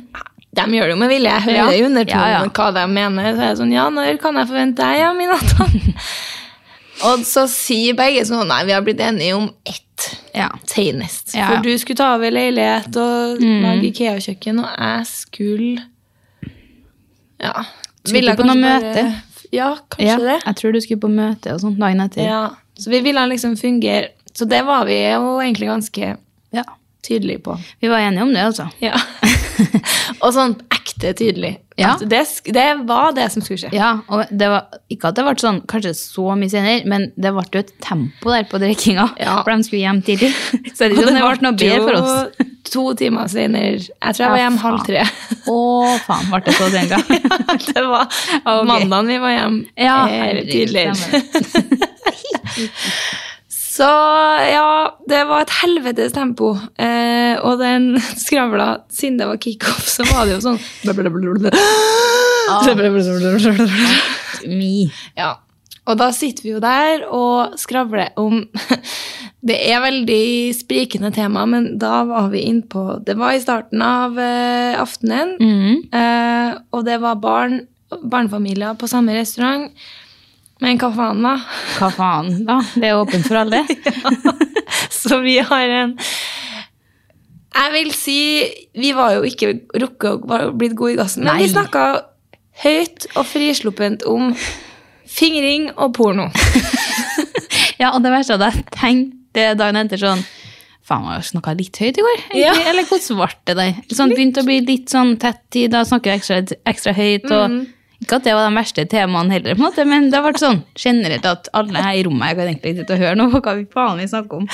De gjør det jo med vilje, jeg hører Ja. undertonen Ja, ja. hva de mener. Så er jeg sånn, ja, når kan jeg forvente deg, ja, Minata? og så sier begge sånn, nei, vi har blitt enige om ett Ja. senest. Ja. For du skulle ta over leilighet og lage Ikea-kjøkken, og jeg skulle Ja. Skulle ville på noe kanskje møte? Ja, kanskje ja, det. jeg tror du skulle på møte og sånt dagen etter. Ja, så vi ville liksom fungere. Så det var vi jo egentlig ganske Ja. Tydelige på. Vi var enige om det, altså. Ja. og sånn ekte tydelig. Ja. At det, det var det som skulle skje. Ja, og det var ikke at det ble sånn kanskje så mye senere, men det ble jo et tempo der på drikkinga, Ja. for de skulle hjem tidlig. Så det, Og det ble noe bedre for oss. To timer senere. Jeg tror jeg var hjemme halv tre. Å, faen, ble det så sent, ja. det var Ok. mandagen vi var hjemme Ja, eh, tidligere. Så ja, det var et helvetes tempo. Eh, og den skravla, siden det var kickoff, så var det jo sånn Ja. Og da sitter vi jo der og skravler om Det er veldig sprikende tema, men da var vi innpå Det var i starten av eh, aftenen, mm. eh, og det var barn, barnefamilier på samme restaurant. Men hva faen, da? Hva faen, da? Det er åpent for alle. Så vi har en Jeg vil si Vi var jo ikke rukket å bli gode i gassen, men Nei. vi snakka høyt og frisluppent om fingring og porno. Ja, og det verste er at jeg tenkte dagen etter sånn Faen, jeg snakka litt høyt i går. Ja. Eller hvordan ble det der? Sånn, begynte å bli litt sånn tett i, da snakker jeg ekstra, ekstra høyt. Og Mm. Ikke at det var de verste temaene heller, på en måte, men det har vært sånn generelt at alle her i rommet jeg kan egentlig sitte og høre nå på hva vi faen vi snakker om.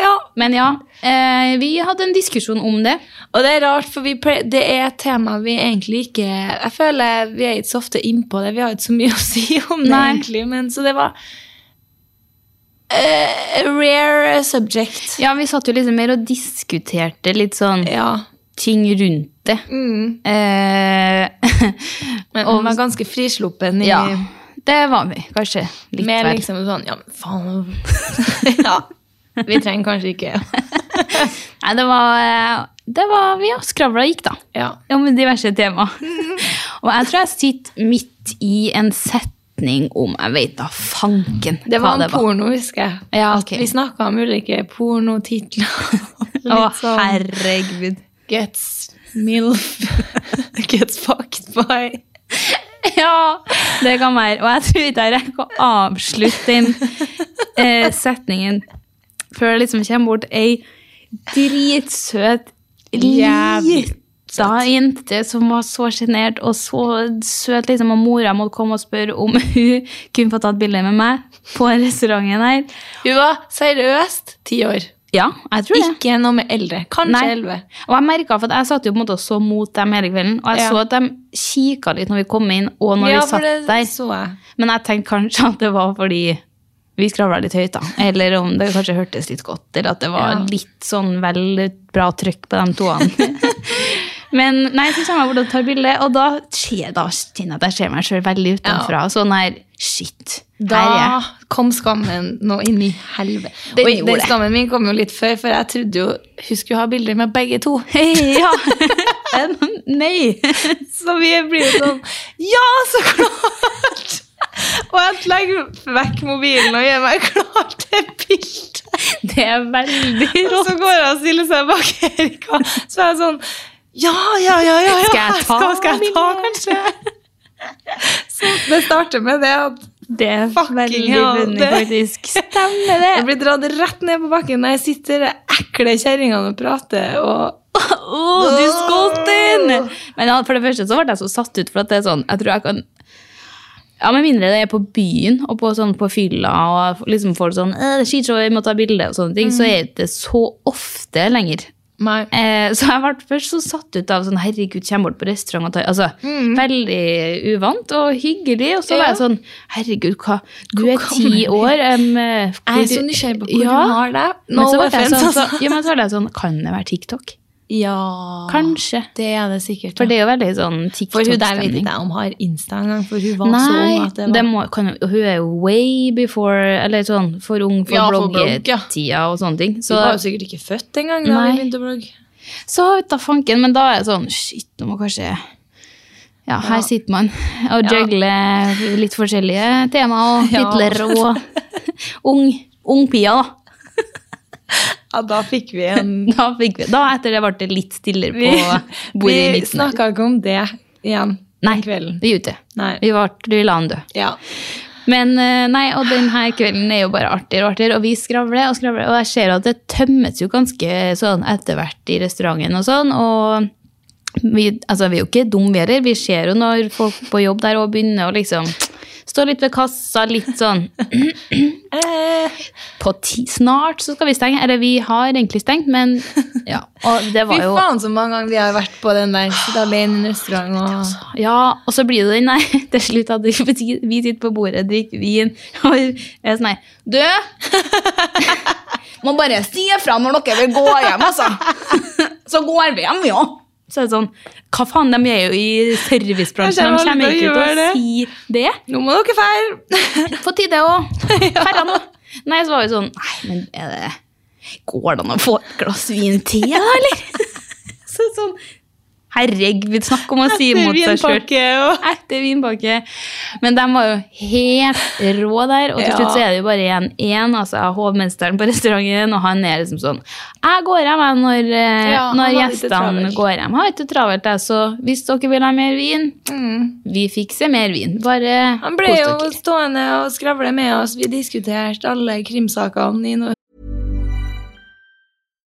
Ja. Men ja, eh, vi hadde en diskusjon om det. Og det er rart, for vi ple- det er et tema vi egentlig ikke Jeg føler vi er ikke så ofte innpå det. Vi har ikke så mye å si om det, Nei. egentlig. Men så det var uh, rare subject. Ja, vi satt jo liksom mer og diskuterte litt sånn Ja. ting rundt det. Mm. Eh, Men Og- var ganske frisluppen i ja, det var vi kanskje litt Mer liksom sånn Ja, men faen Ja. Vi trenger kanskje ikke Nei, det var, eh, det var Vi har skravla gikk, da. Ja. Om diverse tema. og jeg tror jeg sitter midt i en setning om Jeg vet da fanken Det hva var en det var. porno, husker jeg. Ja, okay. Vi snakka om ulike pornotitler. Å, sånn herregud. Gets MILF. Gets fucked by. Ja, det kan være. Og jeg tror ikke jeg rekker å avslutte den eh, setningen før det liksom kommer bort ei dritsøt, Jævlig jente som var så sjenert og så søt, liksom, og mora måtte komme og spørre om hun kunne få tatt bilde med meg på restauranten her. Hun var seriøst ti år. Ja, jeg tror det. Ikke noe med eldre. Kanskje Nei. elleve. Og jeg merket, for jeg satt jo på en måte og så mot dem hele kvelden, og jeg Ja. så at de kikket litt når vi kom inn, og når Ja, vi satt der. så jeg. Men jeg tenkte kanskje at det var fordi vi skravla litt høyt, da. Eller om det kanskje hørtes litt godt, eller at det var Ja. litt sånn vel bra trykk på de toene. Men nei, så kommer jeg bort og tar bilde, og da, skjer, da kjenner jeg at jeg ser meg sjøl veldig utenfra. Sånn her Shit. Da kom skammen nå inn i helvete. Den den skammen min kom jo litt før, for jeg trodde jo hun skulle ha bilder med begge to. ja. Nei. Så vi blir jo sånn Ja, så klart! Og jeg legger vekk mobilen og gjør meg klar til bilde. Det er veldig Og rått. så går jeg og stiller seg bak Erika. Så er jeg sånn Ja, ja, ja, ja. ja. Skal jeg ta Skal, skal jeg ta, kanskje? Så det starter med det at Det er Fucking veldig hell, funny, faktisk. Stemmer det. jeg blir dratt rett ned på bakken når jeg sitter der ekle kjerringene og prater. Og oh, du skåt inn! Men ja, for det første så ble jeg så satt ut, for at det er sånn, jeg tror jeg kan ja, Med mindre det er på byen og på, sånn, på fylla, og liksom folk sånn «Øh, 'Det er skitshow, jeg må ta bilde', og sånne ting, så er det så ofte lenger. Eh, så jeg ble først så satt ut av sånn 'herregud, kommer bort på restaurant og tar Altså, veldig uvant og hyggelig, og så var jeg sånn 'herregud, hva Du er ti år. år hvor, Jeg er så nysgjerrig på hvor Ja. du har det. Men så ble jeg sånn, så, altså. ja, men så ble jeg sånn Kan det være TikTok? Ja, Kanskje. det er det sikkert. For det er jo veldig sånn For hun der vet TikTok-stemning. ikke om har Insta engang, for hun var så ung at det det må, kan, hun er jo way before Eller sånn for ung for Ja, for blogg, ja. bloggetida og sånne ting. Hun var jo sikkert ikke født engang da hun begynte å blogge. så vet da fanken, men da er det sånn Shit, nå må kanskje Ja, her sitter man og Ja. litt forskjellige temaer og Hitler og ung, ung pia, da. Ja, da fikk vi en Da, fikk vi, da etter det ble det litt stillere på bordet i vi midten. der. snakka ikke om det igjen Nei, den kvelden. vi gjorde det. Vi, vi la han dø. Ja. Men eh, nei, og denne kvelden er jo bare artigere og artigere, og vi skravler og skravler, og jeg ser at det tømmes jo ganske sånn etter hvert i restauranten og sånn, og vi, altså, vi er jo ikke dumme, vi heller. Vi ser jo når folk på jobb der og begynner å liksom stå litt ved kassa, litt sånn Eh, På ti, snart så skal vi stenge. Eller vi har egentlig stengt, men ja. Og det Fy var jo faen så mange ganger vi har vært på den der sitte alene i restaurant og Ja, og så blir det den der til slutt at vi vi sitter på bordet, drikker vin og er sånn her Du! Må bare si ifra når dere vil gå hjem, altså. Så går vi hjem, ja. Så er det sånn Hva faen, de er jo i servicebransjen. De kommer ikke til å det. si det. Nå må dere feire! På tide òg. Herre nå. Nei, så var vi sånn Nei, men er det Går det an å få et glass vin til, da, eller? Så sånn Herregud, snakk om å si imot seg sjøl. Etter vinpakke. Men de var jo helt rå der, og til Ja. slutt så er det jo bare igjen én, altså hovmesteren på restauranten, og han er liksom sånn Jeg går hjem når, eh, Ja, når gjestene går hjem. Har ikke travelt, jeg, så hvis dere vil ha mer vin, vi fikser mer vin. Bare Mm. Han ble jo stående og skravle med oss. Vi diskuterte alle krimsakene i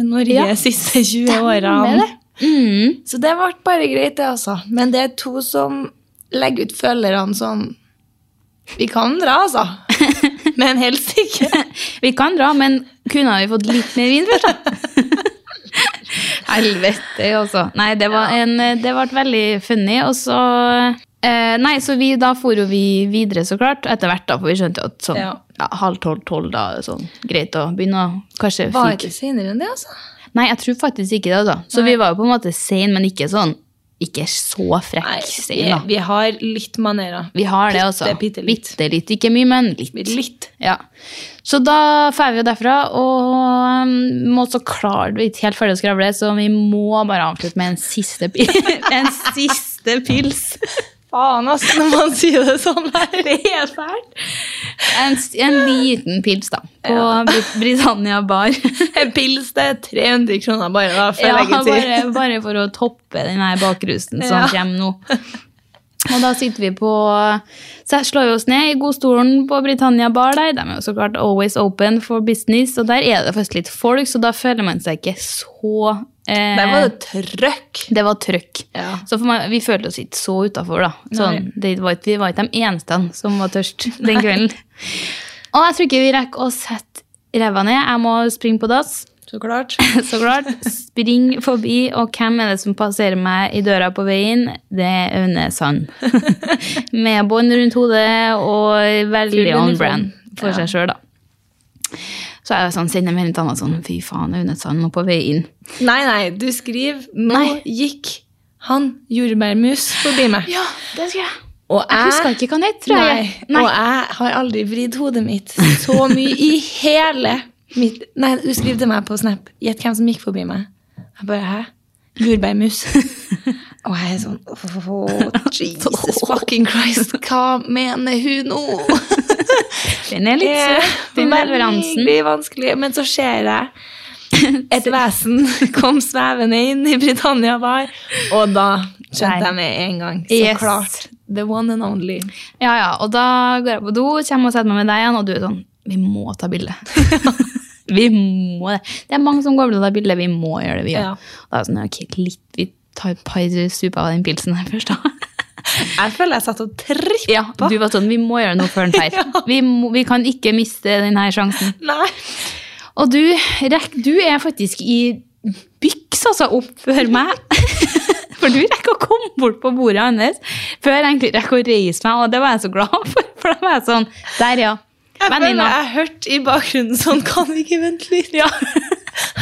Norge Ja. siste 20 Stemmer årene. Mm. Så det ble bare greit, det, altså. Men det er to som legger ut følgerne sånn Vi kan dra, altså. Men helst ikke. Vi kan dra, men kunne vi fått litt mer vin først, da? Helvete, altså. Nei, det, var en, det ble veldig funny. Og så eh, Nei, så vi, da for jo vi videre, så klart. Etter hvert, da, for vi skjønte jo at sånn Ja. ja, halv tolv-tolv, da sånn greit å begynne å kanskje Var fike. ikke senere enn det, altså. Nei, jeg tror faktisk ikke det, da. Så vi var jo på en måte sein, men ikke sånn Ikke så frekk vi, sein, da. vi har litt manerer. Vi har det, altså. Bitte, bitte litt. Ikke mye, men litt. Litt. Ja. Så da drar vi jo derfra, og um, må så klart vi ikke helt ferdig å skravle, så vi må bare avslutte med en siste, pi- en siste pils. Faen, altså, når man sier det sånn her. Det er helt fælt. En, en liten pils, da, på ja. Britannia bar. En pils, det er 300 kroner bare, da, for Ja, å legge til. bare, bare for å toppe den her bakrusen som Ja. kommer nå. Og da sitter vi på Så slår vi oss ned i godstolen på Britannia bar der. De er jo så klart always open for business, og der er det faktisk litt folk, så da føler man seg ikke så eh, Der var det trøkk. det var trøkk. Ja. Så meg, vi følte oss ikke så utafor, da. Sånn, det var, ikke- vi var ikke de eneste som var tørst den kvelden. og jeg tror ikke vi rekker å sette ræva ned. Jeg må springe på dass. Så klart. Så klart. Spring forbi, og hvem er det som passerer meg i døra på veien? Det er Aune Sand. Med bånd rundt hodet og veldig on brand for Ja. seg sjøl, da. Så er jeg sånn, sender melding til sånn Fy faen, Aune Sand, nå på vei inn. Nei, nei, du skriver Nå Nei. gikk han jordbærmus forbi meg. Ja, det skal jeg. Og Jeg husker ikke hva han het, tror jeg. Nei, Og jeg har aldri vridd hodet mitt så mye i hele mitt Nei, du skriver til meg på Snap. Gjett hvem som gikk forbi meg. Jeg bare Hæ? Jordbærmus. Og jeg er sånn oh, Jesus fucking Christ, hva mener hun nå? Den er litt søt, den leveransen. Veldig vanskelig. Men så ser jeg et vesen kom svevende inn i Britannia Bar, og da skjønte jeg med en gang. Så Yes. klart. The one and only. Ja, ja, og da går jeg på do, kommer og setter meg med deg igjen, og du er sånn Vi må ta bilde. Vi må det. Det er mange som går med det bildet. vi må gjøre det, vi òg. Ja. Da er det sånn, ok, litt, vi tar et par super av den pilsen her først, da. Jeg føler jeg satt og trippa. Ja, du var sånn, vi må gjøre noe før den fer. Vi, vi kan ikke miste denne sjansen. Nei. Og du, rekk, du er faktisk i byks altså opp før meg. For du rekker å komme bort på bordet hans før jeg egentlig rekker å reise meg, og det var jeg så glad for. For da var jeg sånn, der ja. Jeg Venninna. jeg hørte i bakgrunnen sånn Kan vi ikke vente litt? Ja.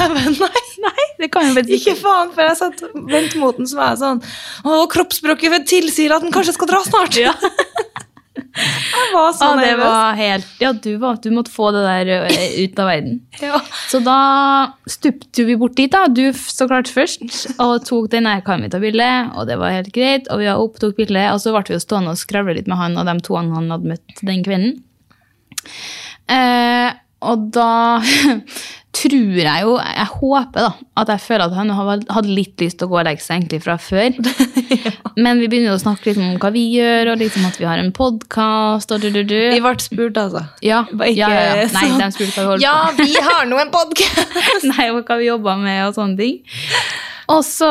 Jeg bare, nei, Nei, det kan jo ikke. ikke faen. for jeg satt vendt mot den, så var jeg sånn Å, kroppsspråket tilsier at den kanskje skal dra snart. Ja. Jeg var så Ja, nervøs. var helt, ja, du, var, du måtte få det der ut av verden. Ja. Så da stupte vi bort dit, da. Du så klart først, og tok det bilde, og det var helt greit. Og vi opptok bildet, og så ble vi jo stående og skravle litt med han og de to han hadde møtt den kvelden. Eh, og da tror jeg jo, jeg håper da, at jeg føler at han hadde litt lyst til å gå og legge seg egentlig fra før. Men vi begynner jo å snakke litt om hva vi gjør, og liksom at vi har en podkast. Vi ble spurt, altså. Ja, Bare ikke ja, ja, ja. Nei, sånn, de spurte hva vi holdt Ja, vi har nå en podkast! Nei, og hva vi jobba med og sånne ting. Og så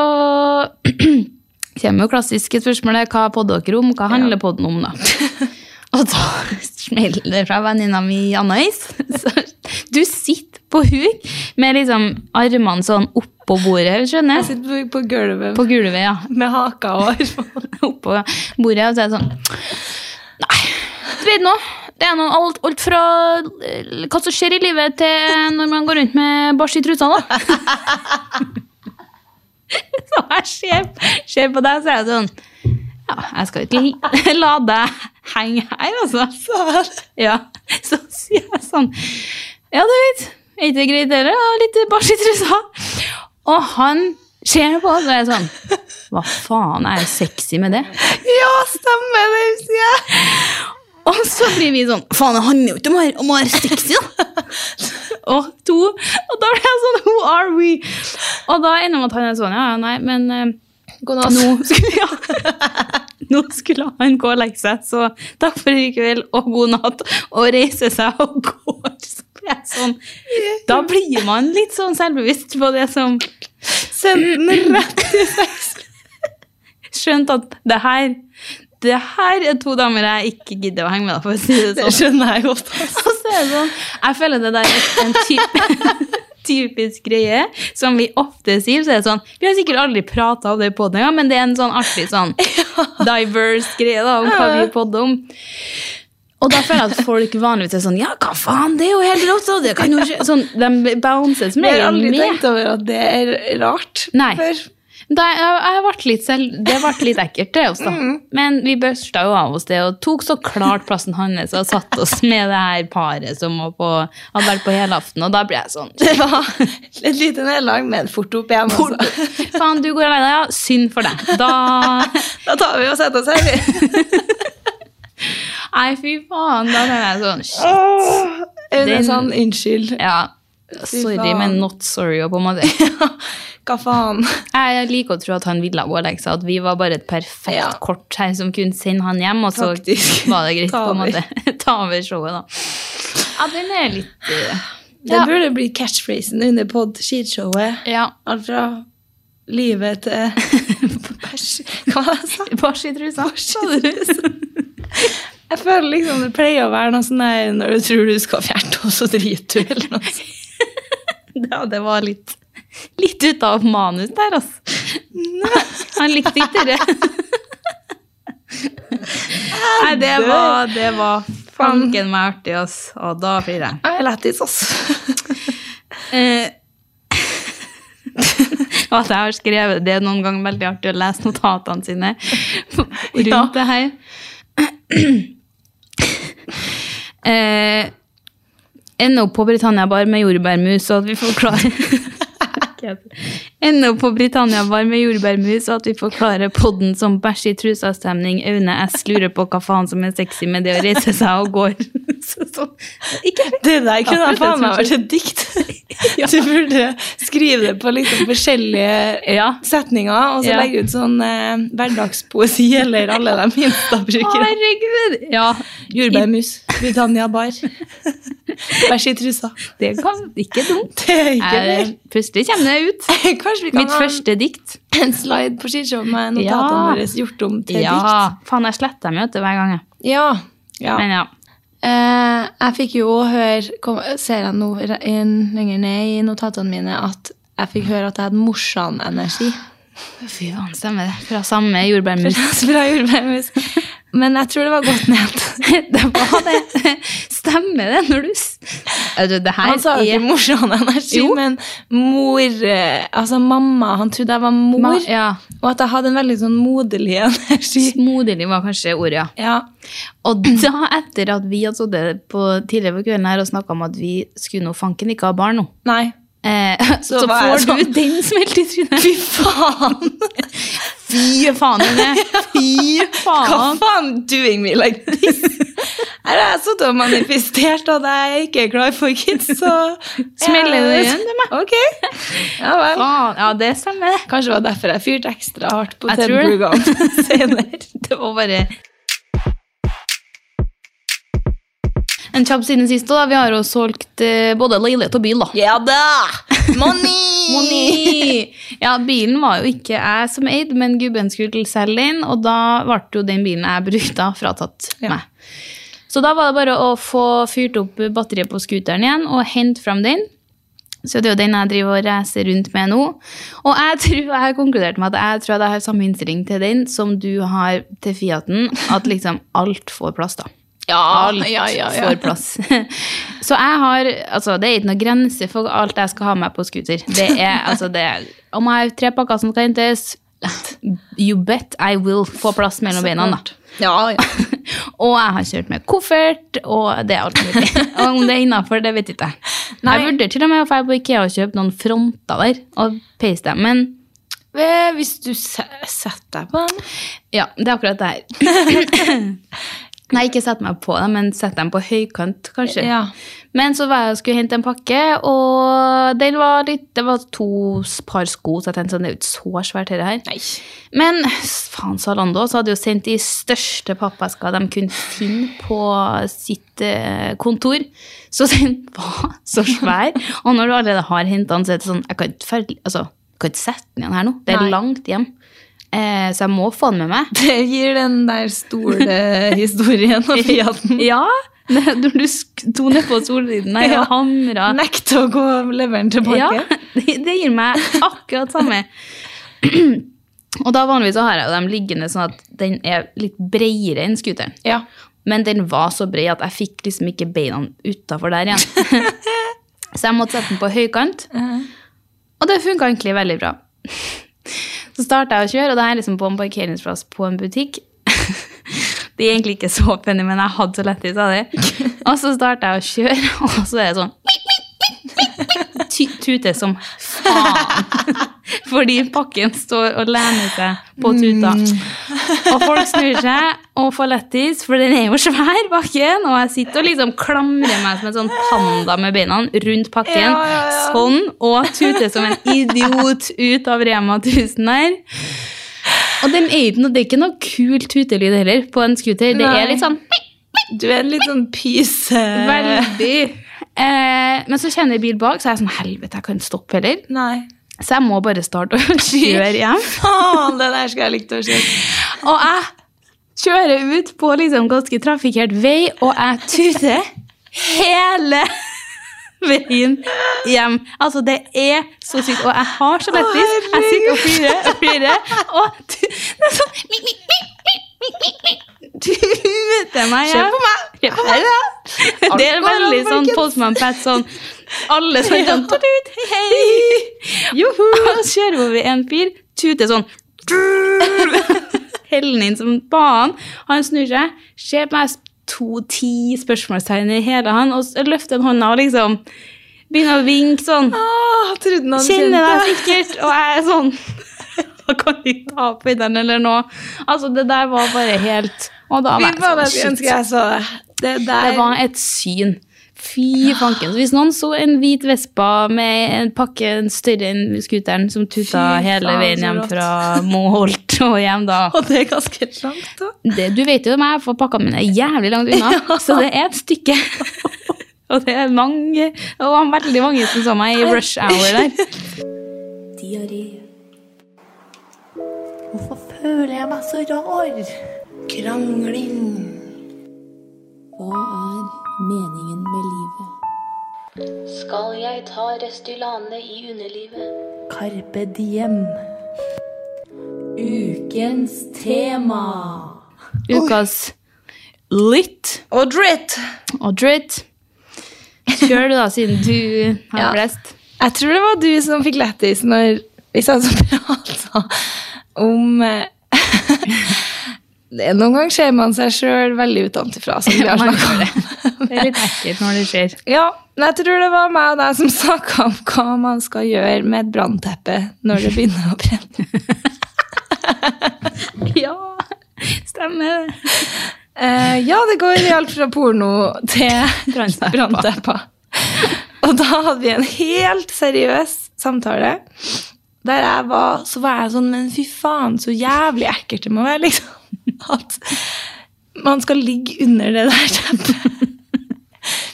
kommer jo klassiske spørsmålet hva podder dere om, hva handler podden om, da? Og da smeller det fra venninna mi Anna-Is. Så Du sitter på huk med liksom armene sånn oppå bordet, skjønner Jeg jeg. sitter på, på gulvet På gulvet, ja. med haka og armene. Oppå bordet, og så er jeg sånn Nei, vet nå. Det er noe alt, alt fra eh, hva som skjer i livet, til når man går rundt med bæsj i trusa, da. Så jeg ser, ser på deg, så er jeg sånn Ja, jeg skal ikke la deg henge her, altså. Ja, Så sier jeg sånn Ja, du vet, er ikke greit dere? Litt bæsj i trusa. Og han ser på, og så er sånn Hva faen, er jeg sexy med det? Ja, stemmer det, sier jeg. Og så blir vi sånn Faen, det handler jo ikke om å være- om å være sexy, da. og to. Og da blir jeg sånn Who are we? Og da ender det med at han er sånn Ja, ja, nei, men eh, God natt. nå skulle, ja. nå skulle han gå og legge seg, så takk for i kveld og god natt. Og reise seg og jeg sånn Da blir man litt sånn selvbevisst på det som Send den rett til sex. Skjønt at det her det her er to damer jeg ikke gidder å henge med, for å si det sånn. Det skjønner jeg godt. altså. Sånn, jeg føler det der er en typ, typisk greie som vi ofte sier. Så er det sånn, Vi har sikkert aldri prata om det på den, men det er en sånn artig sånn diverse greie da, om hva vi podder om. Og da føler jeg at folk vanligvis er sånn Ja, hva faen, det er jo helt rått! Det kan jo skje. Sånn, de bouncer som Jeg har aldri med. tenkt over at det er rart. Nei. Før. Da, jeg, jeg litt selv, det ble litt ekkelt, det også. Mm. Men vi børsta jo av oss det og tok så klart plassen hans og satt oss med det her paret som var på, hadde vært på helaften. Og da ble jeg sånn Det var et lite nederlag, men fort opp igjen. Altså. Faen, du går alene, ja. Synd for deg. Da Da tar vi og setter oss her. vi. Nei, fy faen. Da ble jeg sånn shit. Aune Den- sånn, unnskyld. Ja. Sorry, men not sorry. På en måte. Hva faen? Jeg liker å tro at han ville ha seg, at vi var bare et perfekt Ja. kort her som kunne sende han hjem, og så Taktisk. var det greit på en måte. Ta over showet, da. Ja, den er litt uh, Det Ja. burde bli catchphrasen under pod-skishowet. Ja. Alt fra livet til Bæsj. Hva var det jeg sa? Bæsj i trusa. Jeg føler liksom det pleier å være noe sånn der når du tror du skal fjerte, og så driter du, eller noe sånt. Ja, det var litt, litt ut av manus der, altså. Han likte ikke det. Nei, det var, det var fanken meg artig, ass. Og da blir jeg. Jeg er lættis, altså. At jeg har skrevet det er noen ganger veldig artig å lese notatene sine rundt Ja. det her. eh, ender opp på Britannia Bar med jordbærmus, og at vi forklarer ender opp på Britannia Bar med jordbærmus, og at vi forklarer podden som bæsj i trusa-stemning. Aune S lurer på hva faen som er sexy med det å reise seg og går. Så, så, ikke Det der kunne jeg faen meg vært et dikt. Du burde skrive det på liksom forskjellige Ja. setninger, og så Ja. legge ut sånn eh, hverdagspoesi eller alle de minste bruker. Herregud! Ja, Jordbærmus, Britannia bar. Bæsj i trusa. det kan ikke dumt. Det er ikke Eh. Plutselig kommer det ut. Kanskje vi kan Mitt ha første dikt. en slide på skinshow med notatene Ja. våre gjort om til Ja, dikt. faen, jeg sletter dem jo hver gang. Ja. ja. Men ja. Eh, jeg fikk jo høre, kom, ser jeg nå lenger ned i notatene mine, at jeg fikk høre at jeg hadde morsan-energi. Fy faen, stemmer det. Fra samme jordbærmus. Fra jordbærmus. Men jeg tror det var godt ment. det var det. Stemmer det når du s- Det Han sa jo ikke er morsom energi, Jo. men mor eh, Altså mamma. Han trodde jeg var mor, Ma- ja. og at jeg hadde en veldig sånn moderlig energi. Smoderlig var kanskje ordet, ja. Ja. Og da, etter at vi hadde sittet på tidligere på kvelden her og snakka om at vi skulle nå fanken ikke ha barn nå, Nei. eh, så, så får sånn- du den smelt i trynet. Fy faen! Fy faen, Rune! Fy faen! Hva faen! doing me like this? Her har jeg sittet og manifestert at jeg ikke er klar for kids, så Smeller du igjen til meg? Ok. Ja vel. faen. Ja, det stemmer. Kanskje det var derfor jeg fyrte ekstra hardt på Jeg Ted. Brugan senere. Det var bare En kjapp siden sist, da. Vi har jo solgt eh, både leilighet og bil, da. Ja da! Money! Money! Ja, bilen var jo ikke jeg som eide, men gubben skulle til selge den, og da ble jo den bilen jeg brukte, fratatt Ja. meg. Så da var det bare å få fyrt opp batteriet på scooteren igjen og hente fram den. Så det er jo den jeg driver og reiser rundt med nå. Og jeg tror jeg har konkludert med at jeg tror jeg har samme innstilling til den som du har til Fiaten, at liksom alt får plass, da. Ja, Alt ja, ja, ja. får plass. Så jeg har Altså, det er ikke noe grense for alt jeg skal ha med på scooter. Det er altså det Om jeg har tre pakker som skal hentes, you bet I will få plass mellom beina. da. Ja, ja. Og jeg har kjørt med koffert, og det er alt mulig. Om det er innafor, det vet ikke jeg. Nei. Jeg vurderer til og med å dra på Ikea og kjøpe noen fronter der og peise dem, men Hvis du se- setter deg på den ja, det er akkurat det her. Nei, ikke sette meg på dem, men sette dem på høykant, kanskje. Ja. Men så var jeg og skulle hente en pakke, og var litt, det var to par sko, så jeg tenkte sånn, det er jo ikke så svært dette her. Nei. Men faen, Zalando så hadde jo sendt de største pappesker de kunne finne på sitt eh, kontor. Så den var så svær. Og når du allerede har hentet den, så er det sånn, jeg kan ikke, altså, kan ikke sette den igjen her nå. Det er Nei. langt hjem. Eh, så jeg må få den med meg. Det gir den der store historien og Fiaten. Ja, når du sto ned på solsiden og Ja. hamra. nekter å gå og levere den tilbake. Ja, det, gir meg akkurat samme. Og da vanligvis så har jeg dem liggende sånn at den er litt bredere enn scooteren. Ja. Men den var så bred at jeg fikk liksom ikke beina utafor der igjen. så jeg måtte sette den på høykant. Og det funka egentlig veldig bra. Så starta jeg å kjøre, og da er jeg liksom på en parkeringsplass på en butikk. Det er egentlig ikke så funny, men jeg hadde så lættis av det. Og så starta jeg å kjøre, og så er det sånn Tute som faen. Fordi pakken står og lener seg på tuta. Og folk snur seg og får lettis, for den er jo svær, pakken. Og jeg sitter og liksom klamrer meg som en sånn panda med beina rundt pakken. Ja, ja, ja. Sånn, og tuter som en idiot ut av Rema 1000 her. Og den er ikke noe, det er ikke noe kult tutelyd heller på en scooter. Det Nei. er litt sånn Du er en litt sånn pyse... veldig eh, Men så kjenner jeg bil bak, så er jeg sånn Helvete, jeg kan ikke stoppe heller. Nei. Så jeg må bare starte å kjøre hjem. Faen, det der skulle jeg likt å se. Og jeg kjører ut på liksom ganske trafikkert vei, og jeg tuter hele veien hjem. Altså, det er så sykt. Og jeg har så lættis. Jeg sitter og flirer og flirer, og det er sånn. Tuter meg hjem. Se på meg! Ja. Det er veldig sånn. Postman Pat sånn Alle sånn sånn tut, Hei! Joho! Og så kjører vi over en fyr, tuter sånn Heller inn som banen. Han snur seg, ser på meg to-ti spørsmålstegn i hele han, og løfter en hånda og liksom begynner å vinke sånn. Ah, trodde han Kjenner deg sikkert. Og jeg er sånn Da kan vi ta på den eller noe. Altså, det der var bare helt Og da var jeg sånn, shit. det. Det var et syn. Fy fanken. Så hvis noen så en hvit Vespa med en pakke større enn scooteren som tuta faen, hele veien hjem fra Moholt og hjem, da Og det er ganske langt, da. det, Du vet jo meg, for pakkene mine jævlig langt unna, så det er et stykke. og det er mange, og veldig mange som så meg i rush hour der. Diaré. Hvorfor føler jeg meg så rar? Krangling. Hva er meningen med livet? Skal jeg ta Restylane i underlivet? Carpe diem. Ukens tema. Ukas litt. Og dritt. og dritt. Kjør du, da, siden du har Ja. flest. Jeg tror det var du som fikk lættis når vi satt og prata om eh, det, Noen ganger ser man seg sjøl veldig utenfra, som vi har Man snakka om. Det er litt ekkelt når det skjer. Ja, men jeg tror det var meg og deg som snakka om hva man skal gjøre med et brannteppe når det begynner å brenne. Ja, stemmer det. Uh, ja, det går i alt fra porno til branntepper. Og da hadde vi en helt seriøs samtale. Der jeg var, så var jeg sånn, men fy faen, så jævlig ekkelt det må være, liksom. At man skal ligge under det der teppet.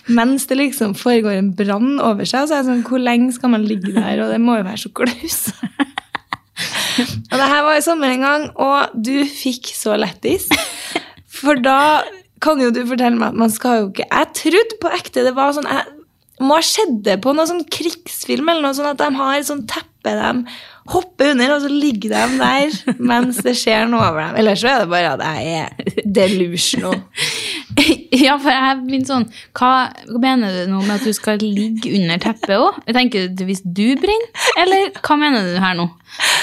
Mens det liksom foregår en brann over seg. Så er det sånn, hvor lenge skal man ligge der? Og det må jo være så klaus. Og det her var i sommer en gang, og du fikk så lættis. For da kan jo du fortelle meg at man skal jo ikke Jeg trodde på ekte det var sånn jeg, Må ha skjedd det på noen sånn krigsfilm eller noe sånn at de har et sånt teppe de hopper under, og så ligger de der mens det skjer noe over dem. Eller så er det bare at jeg er delusional. Ja, for jeg begynner sånn hva, hva mener du nå med at du skal ligge under teppet òg? Tenker du hvis du brenner, eller hva mener du her nå?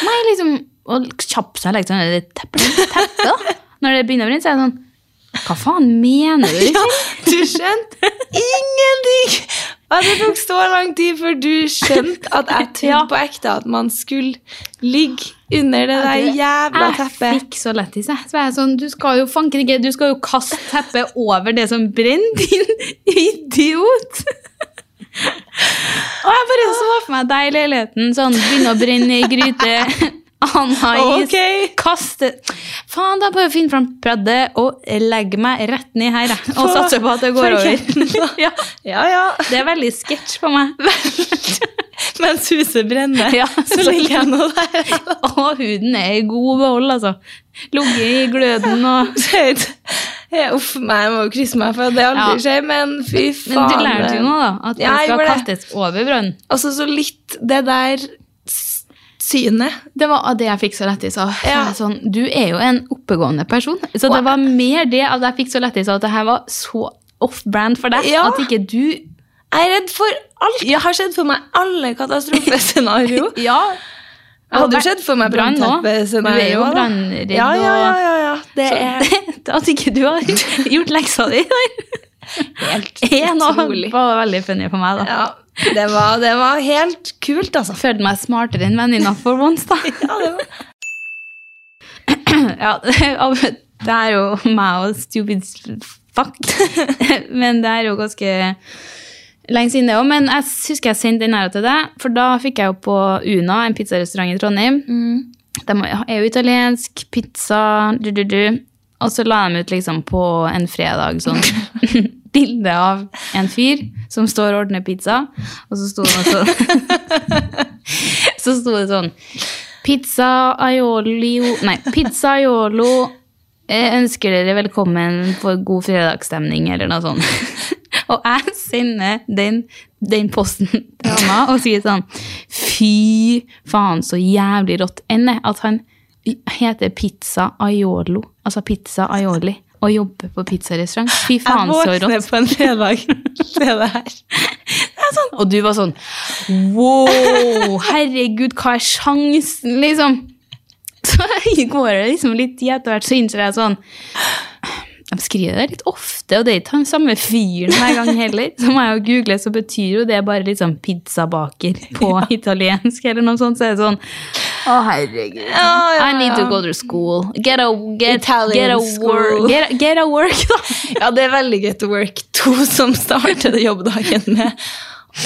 Nei, liksom å kjappe seg liksom, er det teppet, teppet da? Når det begynner å brenne, så er det sånn Hva faen mener du? Ja, Liksom? du skjønte ingenting! Og det tok så lang tid før du skjønte at jeg trodde Ja. på ekte at man skulle ligge under det der jævla teppet. Jeg fikk så lættis, jeg. Så var jeg sånn, du skal jo fanken ikke Du skal jo kaste teppet over det som brenner, din idiot! Og jeg bare så for meg deg i leiligheten, sånn, begynne å brenne i gryte. Han har is. Ok. Kaste Faen, da bare finne fram breddet og legge meg rett ned her, jeg. Og satser på at det går over. ja, Ja, ja. det er veldig sketsj på meg. Mens huset brenner, Ja, så ligger jeg nå der. Og huden er i god behold, altså. Ligget i gløden og Ja, Uff meg, jeg må krysse meg for at det aldri Ja. skjer, men fy faen. Men du lærte jo nå, da. At jeg skal kastes over brønnen. Altså, så litt det der synet. Det var det jeg fikk så lættis av. Så Ja. Sånn, du er jo en oppegående person. Så det var mer det at jeg fikk så lættis av at det her var så off-brand for deg. Ja. At ikke du Jeg er redd for alt. Jeg har sett for meg alle katastrofescenario. Ja. Hadde du sett for meg Brann nå? brannteppescenario? Du er jo brannredd Ja, ja, ja, ja, ja. Det er At ikke du har gjort leksa di der. helt utrolig. Det var veldig funny for meg, da. Ja, det var, det var helt kult, altså. Følte meg smartere enn venninna for once, da. Ja, det var. Ja, det er jo meg og stupid fuck. Men det er jo ganske lenge siden det òg. Men jeg husker jeg sendte den her til deg, for da fikk jeg jo på Una, en pizzarestaurant i Trondheim. De er jo italiensk, pizza, du, du, du. Og så la de ut liksom på en fredag sånn bilde av en fyr som står og ordner pizza, og så sto det sånn Så sto det sånn Pizza aiolio Nei, pizza aiolo eh, ønsker dere velkommen for god fredagsstemning, eller noe sånt. og jeg sender den, den posten til Anna og sier sånn Fy faen, så jævlig rått. Enn det at han heter Pizza Aiolo, altså Pizza Aioli, og jobbe på pizzarestaurant. Fy faen, så rått. Jeg våkner på en fredag til det her. Og du var sånn Wow, herregud, hva er sjansen, liksom? Så går det liksom litt tid etter hvert, så innser jeg sånn de skriver det litt ofte, og det er ikke han samme fyren hver gang heller. Så må jeg jo google, så betyr jo det bare liksom pizzabaker på italiensk, eller noe sånt. Så er det sånn Å, herregud. ja, I need to go to school. Get a, get, get a work. Get, a- get a work, da. Ja, det er veldig get to work. To som starter jobbdagen med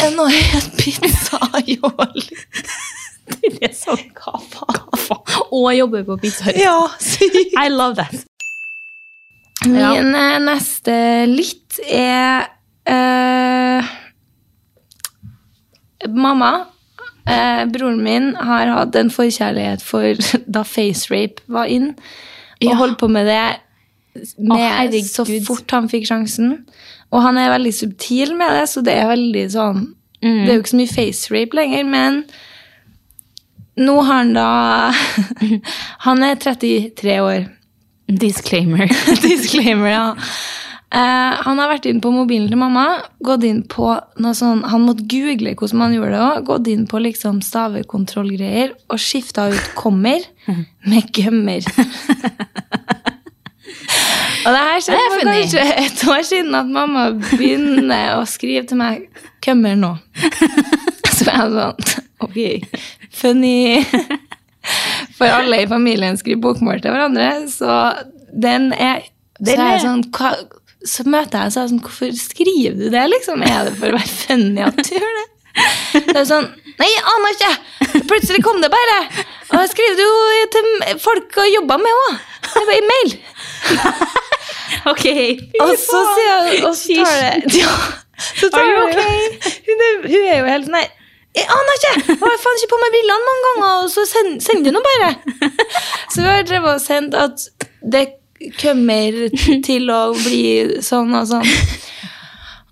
en og en pizza aioli. Det er sånn, faen? Og jobber på pizza. Ja, sykt. I love that. Min ja. neste litt er uh, Mamma, eh, broren min, har hatt en forkjærlighet for da facerape var inn, og Ja. holdt på med det med, oh, så fort han fikk sjansen. Og han er veldig subtil med det, så det er veldig sånn Det er jo ikke så mye facerape lenger, men nå har han da Han er 33 år. Disclaimer. Disclaimer, ja. Eh, han har vært inn på mobilen til mamma, gått inn på noe sånn Han måtte google hvordan man gjorde det òg. Gått inn på liksom stavekontrollgreier og skifta ut 'kommer' med 'gømmer'. og det her skjedde er for kanskje et år siden at mamma begynner å skrive til meg 'kømmer' nå. Så er jeg sånn Ok, funny. For alle i familien skriver bokmål til hverandre, så den er Den så, er er- sånn, hva, så møter jeg og er sånn Hvorfor skriver du det, liksom? Er det for å være funny at du gjør det? Det er sånn Nei, jeg aner ikke! Plutselig kom det bare. Og jeg skriver det jo til folk jeg jobber med òg. I mail. ok. Og så sier hun Og så tar det ja, så tar Are okay? hun, er, hun er jo helt Nei, jeg aner ikke! Jeg har faen ikke på meg brillene mange ganger, og så sender send du nå bare. Så vi har drevet og sendt at det kommer til å bli sånn og sånn.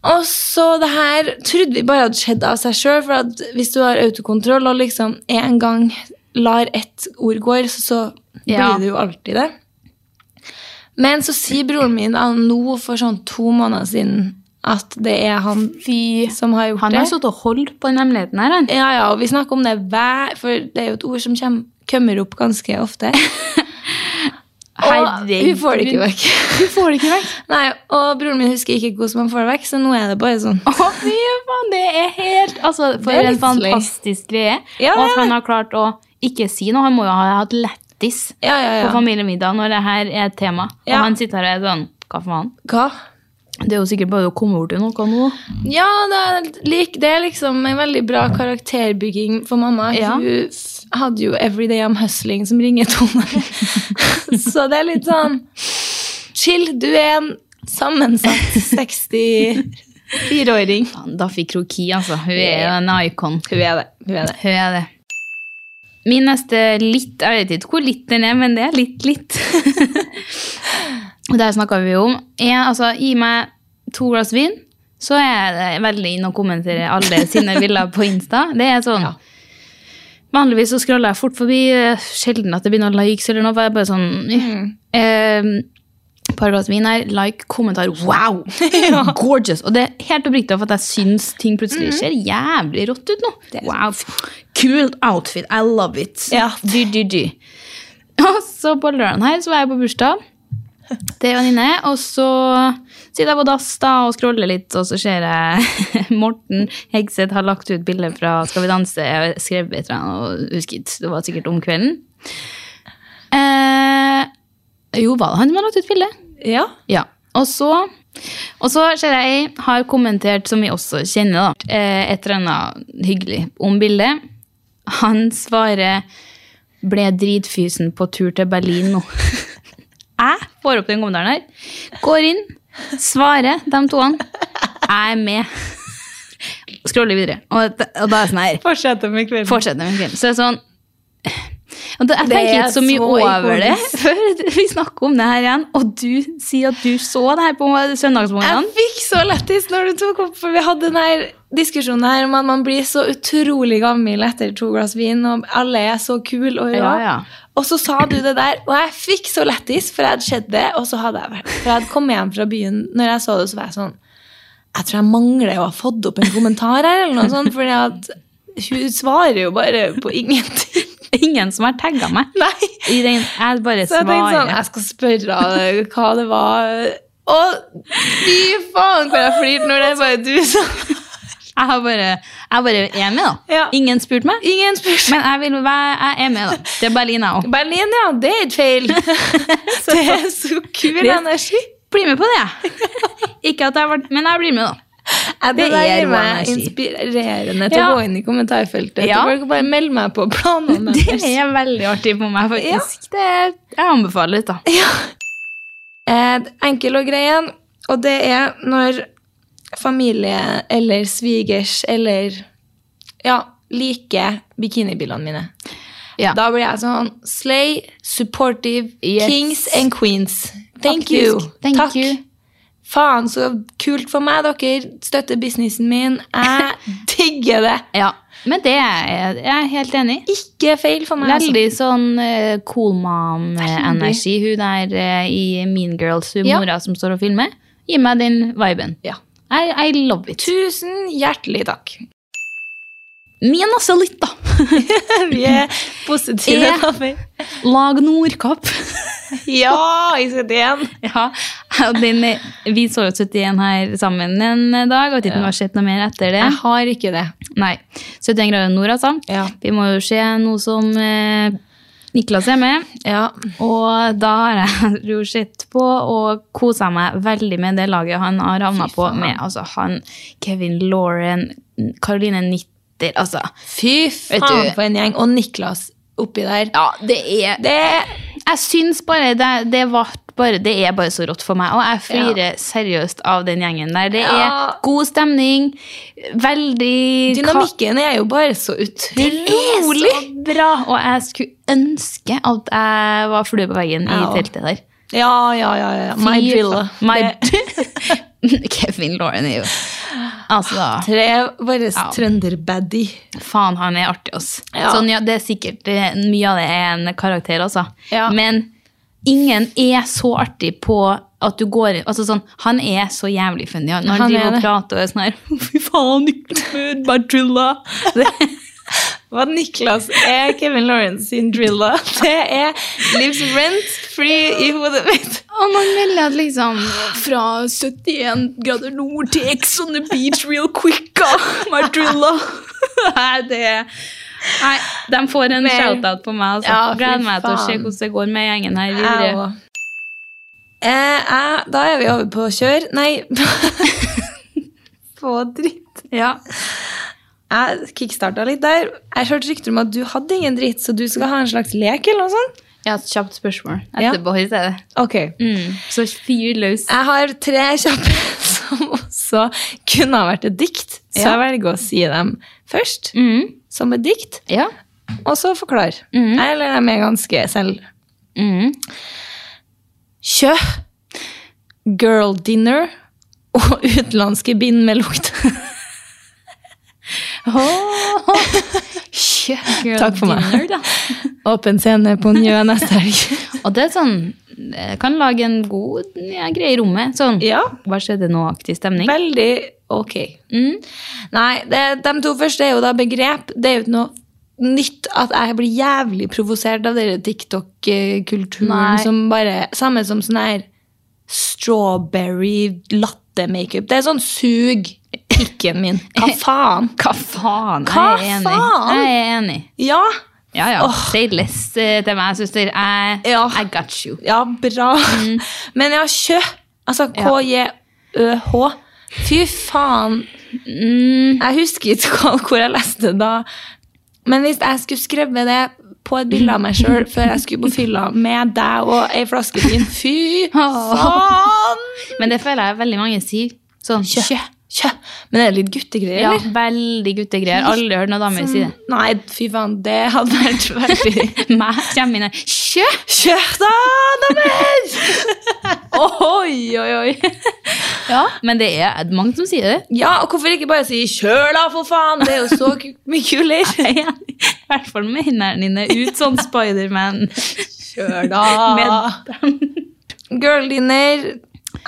Og så det her trodde vi bare hadde skjedd av seg sjøl, for at hvis du har autokontroll og liksom en gang lar ett ord gå, så, så blir Ja. det jo alltid det. Men så sier broren min nå for sånn to måneder siden at det er han Fy. som har gjort Han det. har sittet og holdt på den hemmeligheten her, han. Ja, ja, og vi snakker om det hver, for det er jo et ord som kommer, kommer opp ganske ofte. Og hun får det ikke vekk. Hun får det ikke vekk. Nei, og broren min husker ikke hvordan man får det vekk, så nå er det bare sånn. Å, fy faen, det er helt Altså, for en fantastisk greie. Ja, Og at han har klart å ikke si noe. Han må jo ha hatt lættis Ja, ja, på familiemiddag når det her er et tema. Ja. Og han sitter her og er sånn Hva faen? Hva? Det er jo sikkert bare å komme bort til noe nå. Ja, det er, lik, det er liksom en veldig bra karakterbygging for mamma. Ja. Hun hadde jo 'Every Day I'm Hustling' som ringetone. så det er litt sånn Chill, du er en sammensatt 64-åring. Da fikk Kroki, altså. Hun er jo en icon. Hun er det. Hun er det. Hun er det. Min neste litt Jeg vet ikke hvor litt den er, men det er litt litt. Der snakka vi om. Jeg, altså, gi meg to glass vin, så er jeg veldig inne og kommenterer alle sine bilder på Insta. Det er sånn Vanligvis så scroller jeg fort forbi, eh, sjelden at det blir noen likes eller noe. for Jeg er bare sånn eh, par glass vin her, like, kommentar, wow! Gorgeous! Og det er helt oppriktig for at jeg syns ting plutselig ser jævlig rått ut nå. Wow, Kult outfit, I love it. Ja. Du, du, du. Og så på lørdagen her så var jeg på bursdag til er venninne, og så sitter jeg på dass da og scroller litt, og så ser jeg Morten Hegseth har lagt ut bilde fra Skal vi danse. Jeg har et eller husker det var sikkert om kvelden. Eh, jo, var det han som har lagt ut bilde? Ja. Ja. Og så, og så ser jeg har kommentert, som vi også kjenner, da, eh, et eller annet hyggelig om bildet. Han svarer 'ble dritfysen på tur til Berlin nå'. Jeg får opp den kommentaren her, går inn, svarer de toene. Jeg er med. Scroller videre. Og, og da er sånn her Fortsetter med kvelden. Fortsetter med kvelden. Så det er sånn Jeg tenker er ikke så mye så over det før vi snakker om det her igjen, og du sier at du så det her på søndagsmorgenen. Jeg fikk så lættis når du tok opp, for vi hadde denne diskusjonen her om at man blir så utrolig gammel etter to glass vin, og alle er så kule og rå. Ja, ja. Og så sa du det der, og jeg fikk så lættis, for jeg hadde sett det, og så hadde jeg vært For jeg hadde kommet hjem fra byen, når jeg så det, så var jeg sånn Jeg tror jeg mangler å ha fått opp en kommentar her, eller noe sånt, fordi at hun svarer jo bare på ingenting. Ingen som har tagga meg. Nei. Den, jeg bare Så jeg tenkte sånn, jeg skal spørre hva det var Og fy faen, hvor jeg flirte når det er bare du som Jeg har bare, jeg bare er med, da. Ja. Ingen spurte meg. Ingen spurt. Men jeg, vil jeg er med, da. Det er Berlin, jeg òg. Berlin, ja, det er ikke feil. det er så kul Det- energi. Bli med på det. Ikke at jeg vært Men jeg blir med, da. Ja, det Det er meg inspirerende til Ja. å gå inn i kommentarfeltet. Ja. Du kan bare melde meg på planene Det er veldig artig på meg, faktisk. Det, jeg anbefaler litt, da. Eh, enkel og grei en, og det er når familie eller svigers eller ja, liker bikinibildene mine. Ja. Da blir jeg sånn Slay, supportive, Yes. kings and queens. Thank Faktisk. you. Thank Takk. you. Faen, så kult for meg dere støtter businessen min. Jeg digger det. Ja. Men det er jeg jeg er helt enig i. Ikke feil for meg. altså. Veldig sånn uh, cool mom-energi. Hun der uh, i Mean Girls, hun Ja. mora som står og filmer. Gi meg den viben. Ja. I, I love it. Tusen hjertelig takk. Min også litt, da. Vi er positive. Er- Lag Nordkapp. Ja, i 71. Ja, den, Vi så jo 71 her sammen en dag, og ikke om har sett noe mer etter det. Jeg har ikke det. Nei. 71 grader nord, altså. Ja. Vi må jo se noe som eh, Niklas er med. Ja. Og da har jeg jo sett på og kosa meg veldig med det laget han har havna på med altså han, Kevin Lauren, Caroline Nitter altså, Fy faen for en gjeng. Og Niklas oppi der. Ja, det er Det Jeg syns bare det, det, var bare det er bare så rått for meg. Og jeg flirer seriøst av den gjengen der. Det Ja. er god stemning. Veldig Dynamikken er jo bare så utrolig! Det er så bra! Og jeg skulle ønske at jeg var flue på veggen i Ja. teltet der. Ja, ja, ja. ja. My Fy My... Kevin Lauren er jo Altså, Tre våre Ja. trønderbaddy. faen, han er artig, ass. Ja. Sånn, ja, det er sikkert Mye av det er en karakter, altså. Ja. Men ingen er så artig på at du går altså sånn, Han er så jævlig funny. Når han Han er driver og prater og er sånn her Fy faen, Niklas Badrilla! Hva Niklas er Kevin Lawrence sin driller. Det er lives rent free i hodet mitt. Og man melder at liksom Fra 71 grader nord til Ex on the beach real quick, Madrilla. Nei, det Nei, de får en shout-out på meg. Altså. Ja, Gleder meg til å se hvordan det går med gjengen her videre. også. Eh, da er vi over på kjør. Nei På dritt. Ja. Jeg kickstarta litt der. Jeg hørte rykter om at du hadde ingen dritt, så du skal ha en slags lek eller noe sånt? Har et kjapt spørsmål Ja. etterpå i stedet. Ok. Mm. Så fyr løs. Jeg har tre kjappe som også kunne ha vært et dikt, så Ja. jeg velger å si dem først. Mm. Som et dikt, Ja. og så forklar. Mm. Eller de er ganske selv. Mm. Kjø, girl dinner og utenlandske bind med lukt. Girl Takk for meg. dinner. Åpen scene på Njø neste helg. Og det er sånn kan lage en god ja, greie i rommet. Sånn. Ja, Hva skjedde nå-aktig stemning. veldig ok. Mm. Nei, det, de to første er jo da begrep. Det er jo ikke noe nytt at jeg blir jævlig provosert av dere TikTok-kulturen som bare Samme som sånn her strawberry latte-makeup. Det er sånn sug pikken min. Hva faen? Hva faen? Hva jeg er enig. faen? Jeg er enig. Ja, Ja, ja. Si less eh, til meg, søster. I, Ja. I got you. ja, bra. Men ja, kjø. Altså KJØH. Fy faen. Mm. Jeg husker ikke hvor jeg leste det da. Men hvis jeg skulle skrevet det på et bilde av meg sjøl før jeg skulle på fylla med deg og ei flaske vin Fy faen! Men det føler jeg veldig mange sier. Sånn Kjø. Kjø. Men er det litt guttegreier, Ja, eller? veldig guttegreier. Aldri hørt noen damer si det. Nei, fy faen, det hadde vært veldig Meg kommer inn her. Kjø! Kjø da, damer! Oi, oi, oi. Ja, men det er mange som sier det. Ja, og hvorfor ikke bare si 'kjør da, for faen'? Det er jo så mye kulere. Er. I hvert fall med hendene dine ut sånn Spiderman. Kjør da. Girl dinner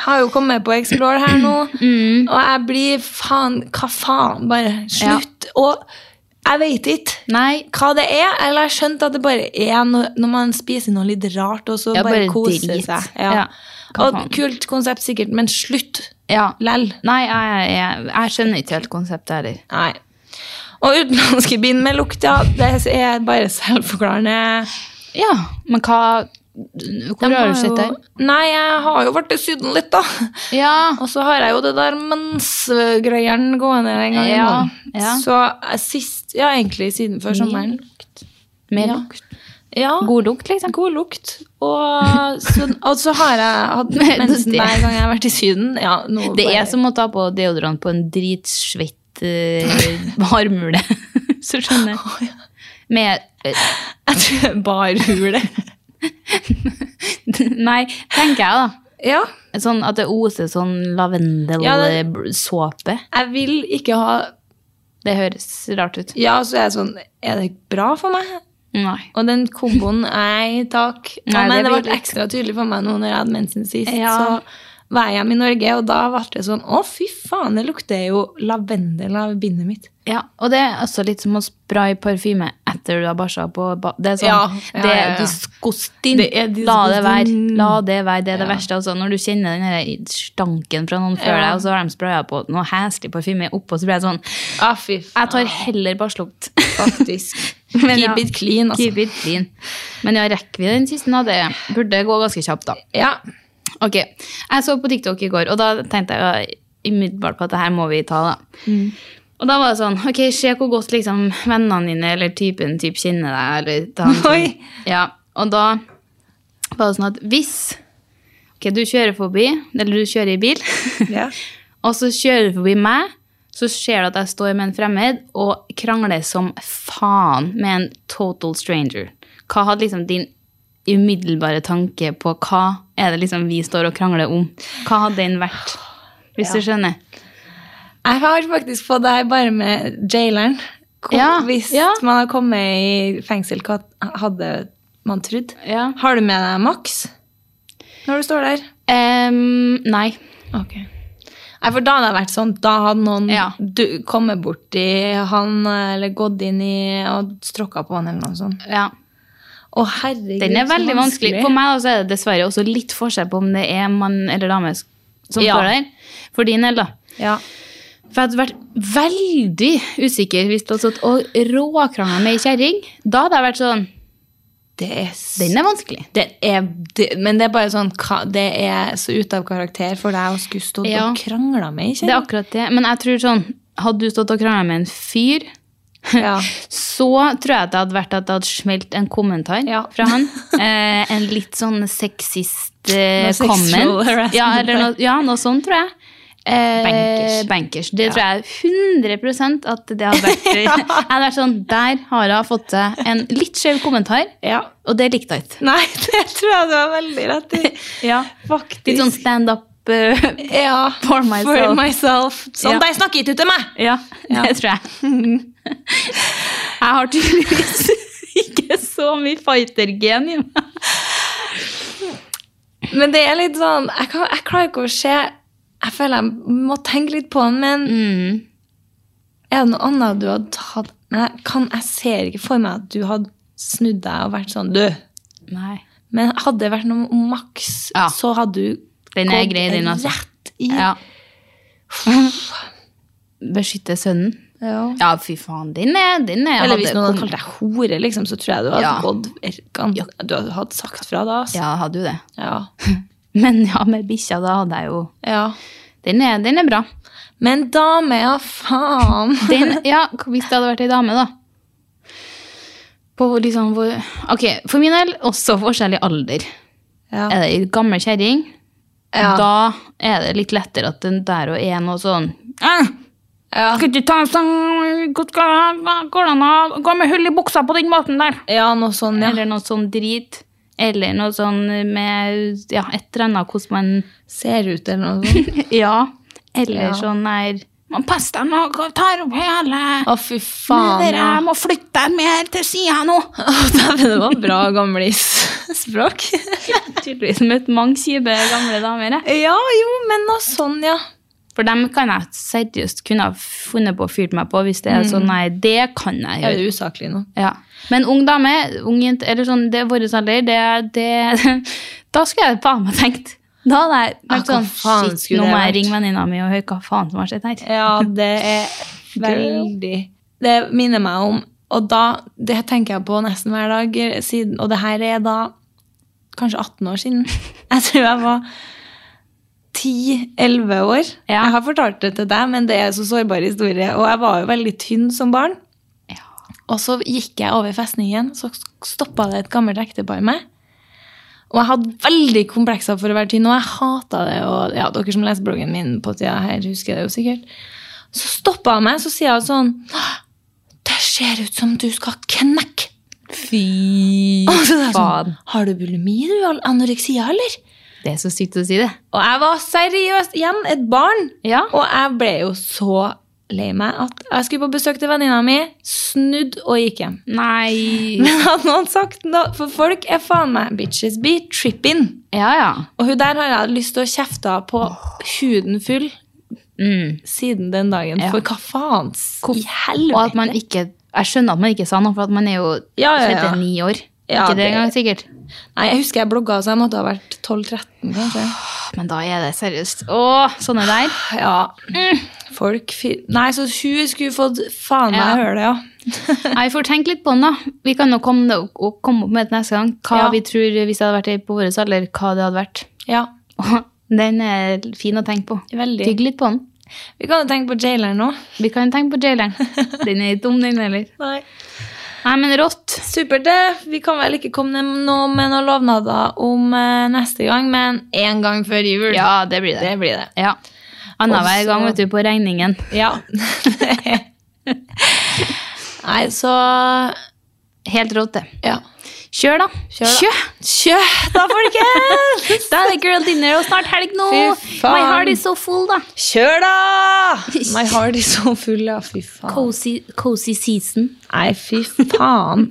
har jo kommet på Explore her nå, og jeg blir faen Hva faen? Bare slutt. Og Jeg vet ikke Nei. hva det er. Eller jeg skjønt at det bare er når, når man spiser noe litt rart, og så Ja, bare, bare koser drit. seg. Ja. Ja, Og kult konsept sikkert, men slutt. Ja. Lell. Nei, jeg, jeg, jeg skjønner ikke helt konseptet heller. Nei. Og utenlandske bind med lukt, ja, det er bare selvforklarende. Ja, men hva Hvor har du sett det? Nei, jeg har jo vært i Syden litt, da. Ja. Og så har jeg jo det der mensgreiene gående en gang Ja, ja. Så eh, sist, ja, egentlig siden før sommeren. Mer Ja. lukt. Ja, God lukt, liksom. god lukt. Og så, og så har jeg hatt mens hver gang jeg har vært i Syden. Ja, Det bare- er som å ta på deodorant på en dritsvett uh, harmule. Så skjønner jeg. Med uh, Jeg det. Nei, tenker jeg, da. Ja, Sånn at det oser sånn Ja, lavendelsåpe. jeg vil ikke ha det høres rart ut. Ja, så er jeg sånn Er det bra for meg? Nei. Og den komboen Nei, takk. Nei, men det det ble ekstra tydelig for meg nå når jeg hadde mensen sist. Ja. Så var jeg hjemme i Norge, og da ble det sånn Å, fy faen, det lukter jo lavendel av bindet mitt. Ja, og det er altså litt som å spraye parfyme etter du har bæsja på ba Det er sånn Ja, ja, Det ja, ja. disgusting. Det er La det være. La det være. Det er det verste. Altså, når du kjenner den stanken fra noen før deg, og så har de spraya på noe heslig parfyme oppå, så blir jeg sånn Ah. Jeg tar heller barslukt. Faktisk. Men Keep ja. it clean, altså. Keep it clean. Men ja, rekker vi den siste? da? Det burde gå ganske kjapt, da. Ja. Ok, Jeg så på TikTok i går, og da tenkte jeg umiddelbart på at det her må vi ta. da. Mm. Og da var det sånn Ok, se hvor godt liksom vennene dine eller typen typ kjenner deg. eller sånn- Oi. Ja, Og da var det sånn at hvis ok, du kjører forbi, eller du kjører i bil, Ja. og så kjører du forbi meg, så ser du at jeg står med en fremmed og krangler som faen med en total stranger. Hva hadde liksom din umiddelbare tanke på hva er det liksom vi står og krangler om? Hva hadde den vært? Hvis du skjønner? Jeg har faktisk fått det her bare med jaileren. Ja, Hvis ja. man har kommet i fengsel, hva hadde man trodd? Ja. Har du med deg maks når du står der? Um, nei. Ok. Nei, for da hadde det vært sånn, da hadde noen Ja. du, kommet borti han, eller gått inn i og stråkka på han, eller noe sånt. Ja. Å, herregud, Den er veldig vanskelig. For meg er det dessverre også litt forskjell på om det er mann eller dame som Ja. står der. For din del, da. Ja. For jeg hadde vært veldig usikker hvis du hadde stått og råkrangla med ei kjerring. Da hadde jeg vært sånn Det er, Den er vanskelig. det er det, Men det er bare sånn Det er så ute av karakter for deg å skulle stå Ja. og krangle med ei Det er akkurat det. Men jeg tror sånn Hadde du stått og krangla med en fyr, Ja. så tror jeg det hadde vært at det hadde smelt en kommentar Ja. fra han. Eh, en litt sånn sexist eh, comment. Ja, eller noe, ja, noe sånt, tror jeg. Eh, Bankers. bankers. Det tror jeg 100% at det hadde vært Jeg hadde vært sånn Der har hun fått til en litt skjev kommentar, ja. og det likte jeg ikke. Nei, det tror jeg du har veldig rett i. Ja. Faktisk. Litt sånn stand up Uh, ja, for myself. For myself. Sånn, Ja. de snakker ikke til meg! Ja, det tror jeg. Jeg har tydeligvis ikke så mye fighter-gen i meg. Men det er litt sånn Jeg, kan, jeg klarer ikke å se Jeg føler jeg må tenke litt på den, men Mm. er det noe annet du hadde Men jeg, kan, jeg ser ikke for meg at du hadde snudd deg og vært sånn Du. Nei. Men hadde det vært noe maks, Ja. så hadde du Den gått grei, den, altså. rett i Ja. Beskytte sønnen. Ja. Ja, fy faen. Den er, den er Eller hvis noen hadde kalt deg hore, liksom, så tror jeg du hadde gått Du hadde sagt fra da. Altså. Ja, hadde jo det. Ja. Men ja, med bikkja, da hadde jeg jo ja. Den er, den er bra. Men dame, ja, faen. Den, ja, hvis det hadde vært ei dame, da. På liksom Ok, for min del også forskjellig alder. Ja. Er det ei gammel kjerring, Ja. da er det litt lettere at den der og er noe sånn «Ah, Ja. Skal ikke ta en sånn Går det an å gå med hull i buksa på den måten der? ja, noe sånn, ja. Eller noe sånn drit. Eller noe sånn med ja, et eller annet hvordan man Ser ut eller noe sånt. Ja. Eller Ja. sånn der Man pass deg nå, tar opp hele Å, fy faen. Dere, Ja. jeg må flytte deg mer til sida nå. Det var bra gamlis-språk. Tydeligvis møtt mange kjipe gamle damer. jeg. ja, jo, men noe sånn, ja. For dem kan jeg seriøst kunne ha funnet på å fyre meg på hvis det er sånn Nei, det kan jeg Det er gjøre. jo usaklig nå. Ja. Men ung dame, ung jente, eller sånn, det er vår alder, det, det Da skulle jeg faen meg tenkt. Da hadde jeg vært sånn Shit, nå må jeg ringe venninna mi og høre hva faen som har skjedd her. Ja, det er veldig Det minner meg om Og da, det tenker jeg på nesten hver dag siden, Og det her er da kanskje 18 år siden. Jeg tror jeg var 10-11 år. Ja. Jeg har fortalt det til deg, men det er en så sårbar historie. Og jeg var jo veldig tynn som barn. Og så gikk jeg over festningen, så stoppa det et gammelt ektepar meg. Og jeg hadde veldig komplekser for å være tynn, og jeg hata det. Og ja, dere som leser bloggen min på tida her, husker det jo sikkert. Så stoppa han meg, så sier han sånn Det ser ut som du skal knekke. Fy Og så jeg faen. sånn, Har du bulimi, du? al- Anoreksia, eller? Det er så sykt å si det. Og jeg var seriøst igjen et barn. Ja. Og jeg ble jo så lei meg at jeg skulle på besøk til venninna mi, snudd og gikk hjem. Nei Men hadde noen sagt noe, for folk er faen meg bitches be tripping. Ja, ja. Og hun der har jeg lyst til å kjefte på huden full Mm. siden den dagen. Ja. For hva faen i helvete? Og at man ikke Jeg skjønner at man ikke sa noe, for at man er jo Ja, ja, ja. 39 år. Ikke det- engang, sikkert. Nei, jeg husker jeg blogga, så jeg måtte ha vært 12-13, kanskje. Men da er det seriøst. Å, sånne der. Ja. Folk fi- Nei, så hun skulle fått faen meg Ja. høre det, ja. Nei, får tenke litt på den, da. Vi kan jo komme, og komme opp med det neste gang. Hva Ja. vi tror hvis det hadde vært på vår alder, hva det hadde vært. ja. Den er fin å tenke på. Veldig. Tygg litt på den. Vi kan jo tenke på jaileren nå. Vi kan tenke på jaileren. Den er ikke dum, den heller. Nei. Nei, men rått. Supert, det. Vi kan vel ikke komme noe med noen lovnader om eh, neste gang, men én gang før jul. Ja, det blir det. Det blir det. Ja. Annenhver gang, vet du, på regningen. Ja. Nei, så Helt rått, det. Ja. Kjør, da. Kjør, da. Kjør. Da, folkens! Da er det girl dinner og snart helg nå. Fy faen. My heart is so full, da. Kjør, da! My heart is so full, ja. Fy faen. Cozy, cozy season. Nei, fy faen.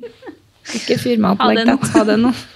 Ikke fyr meg opp like that. Ha det nå.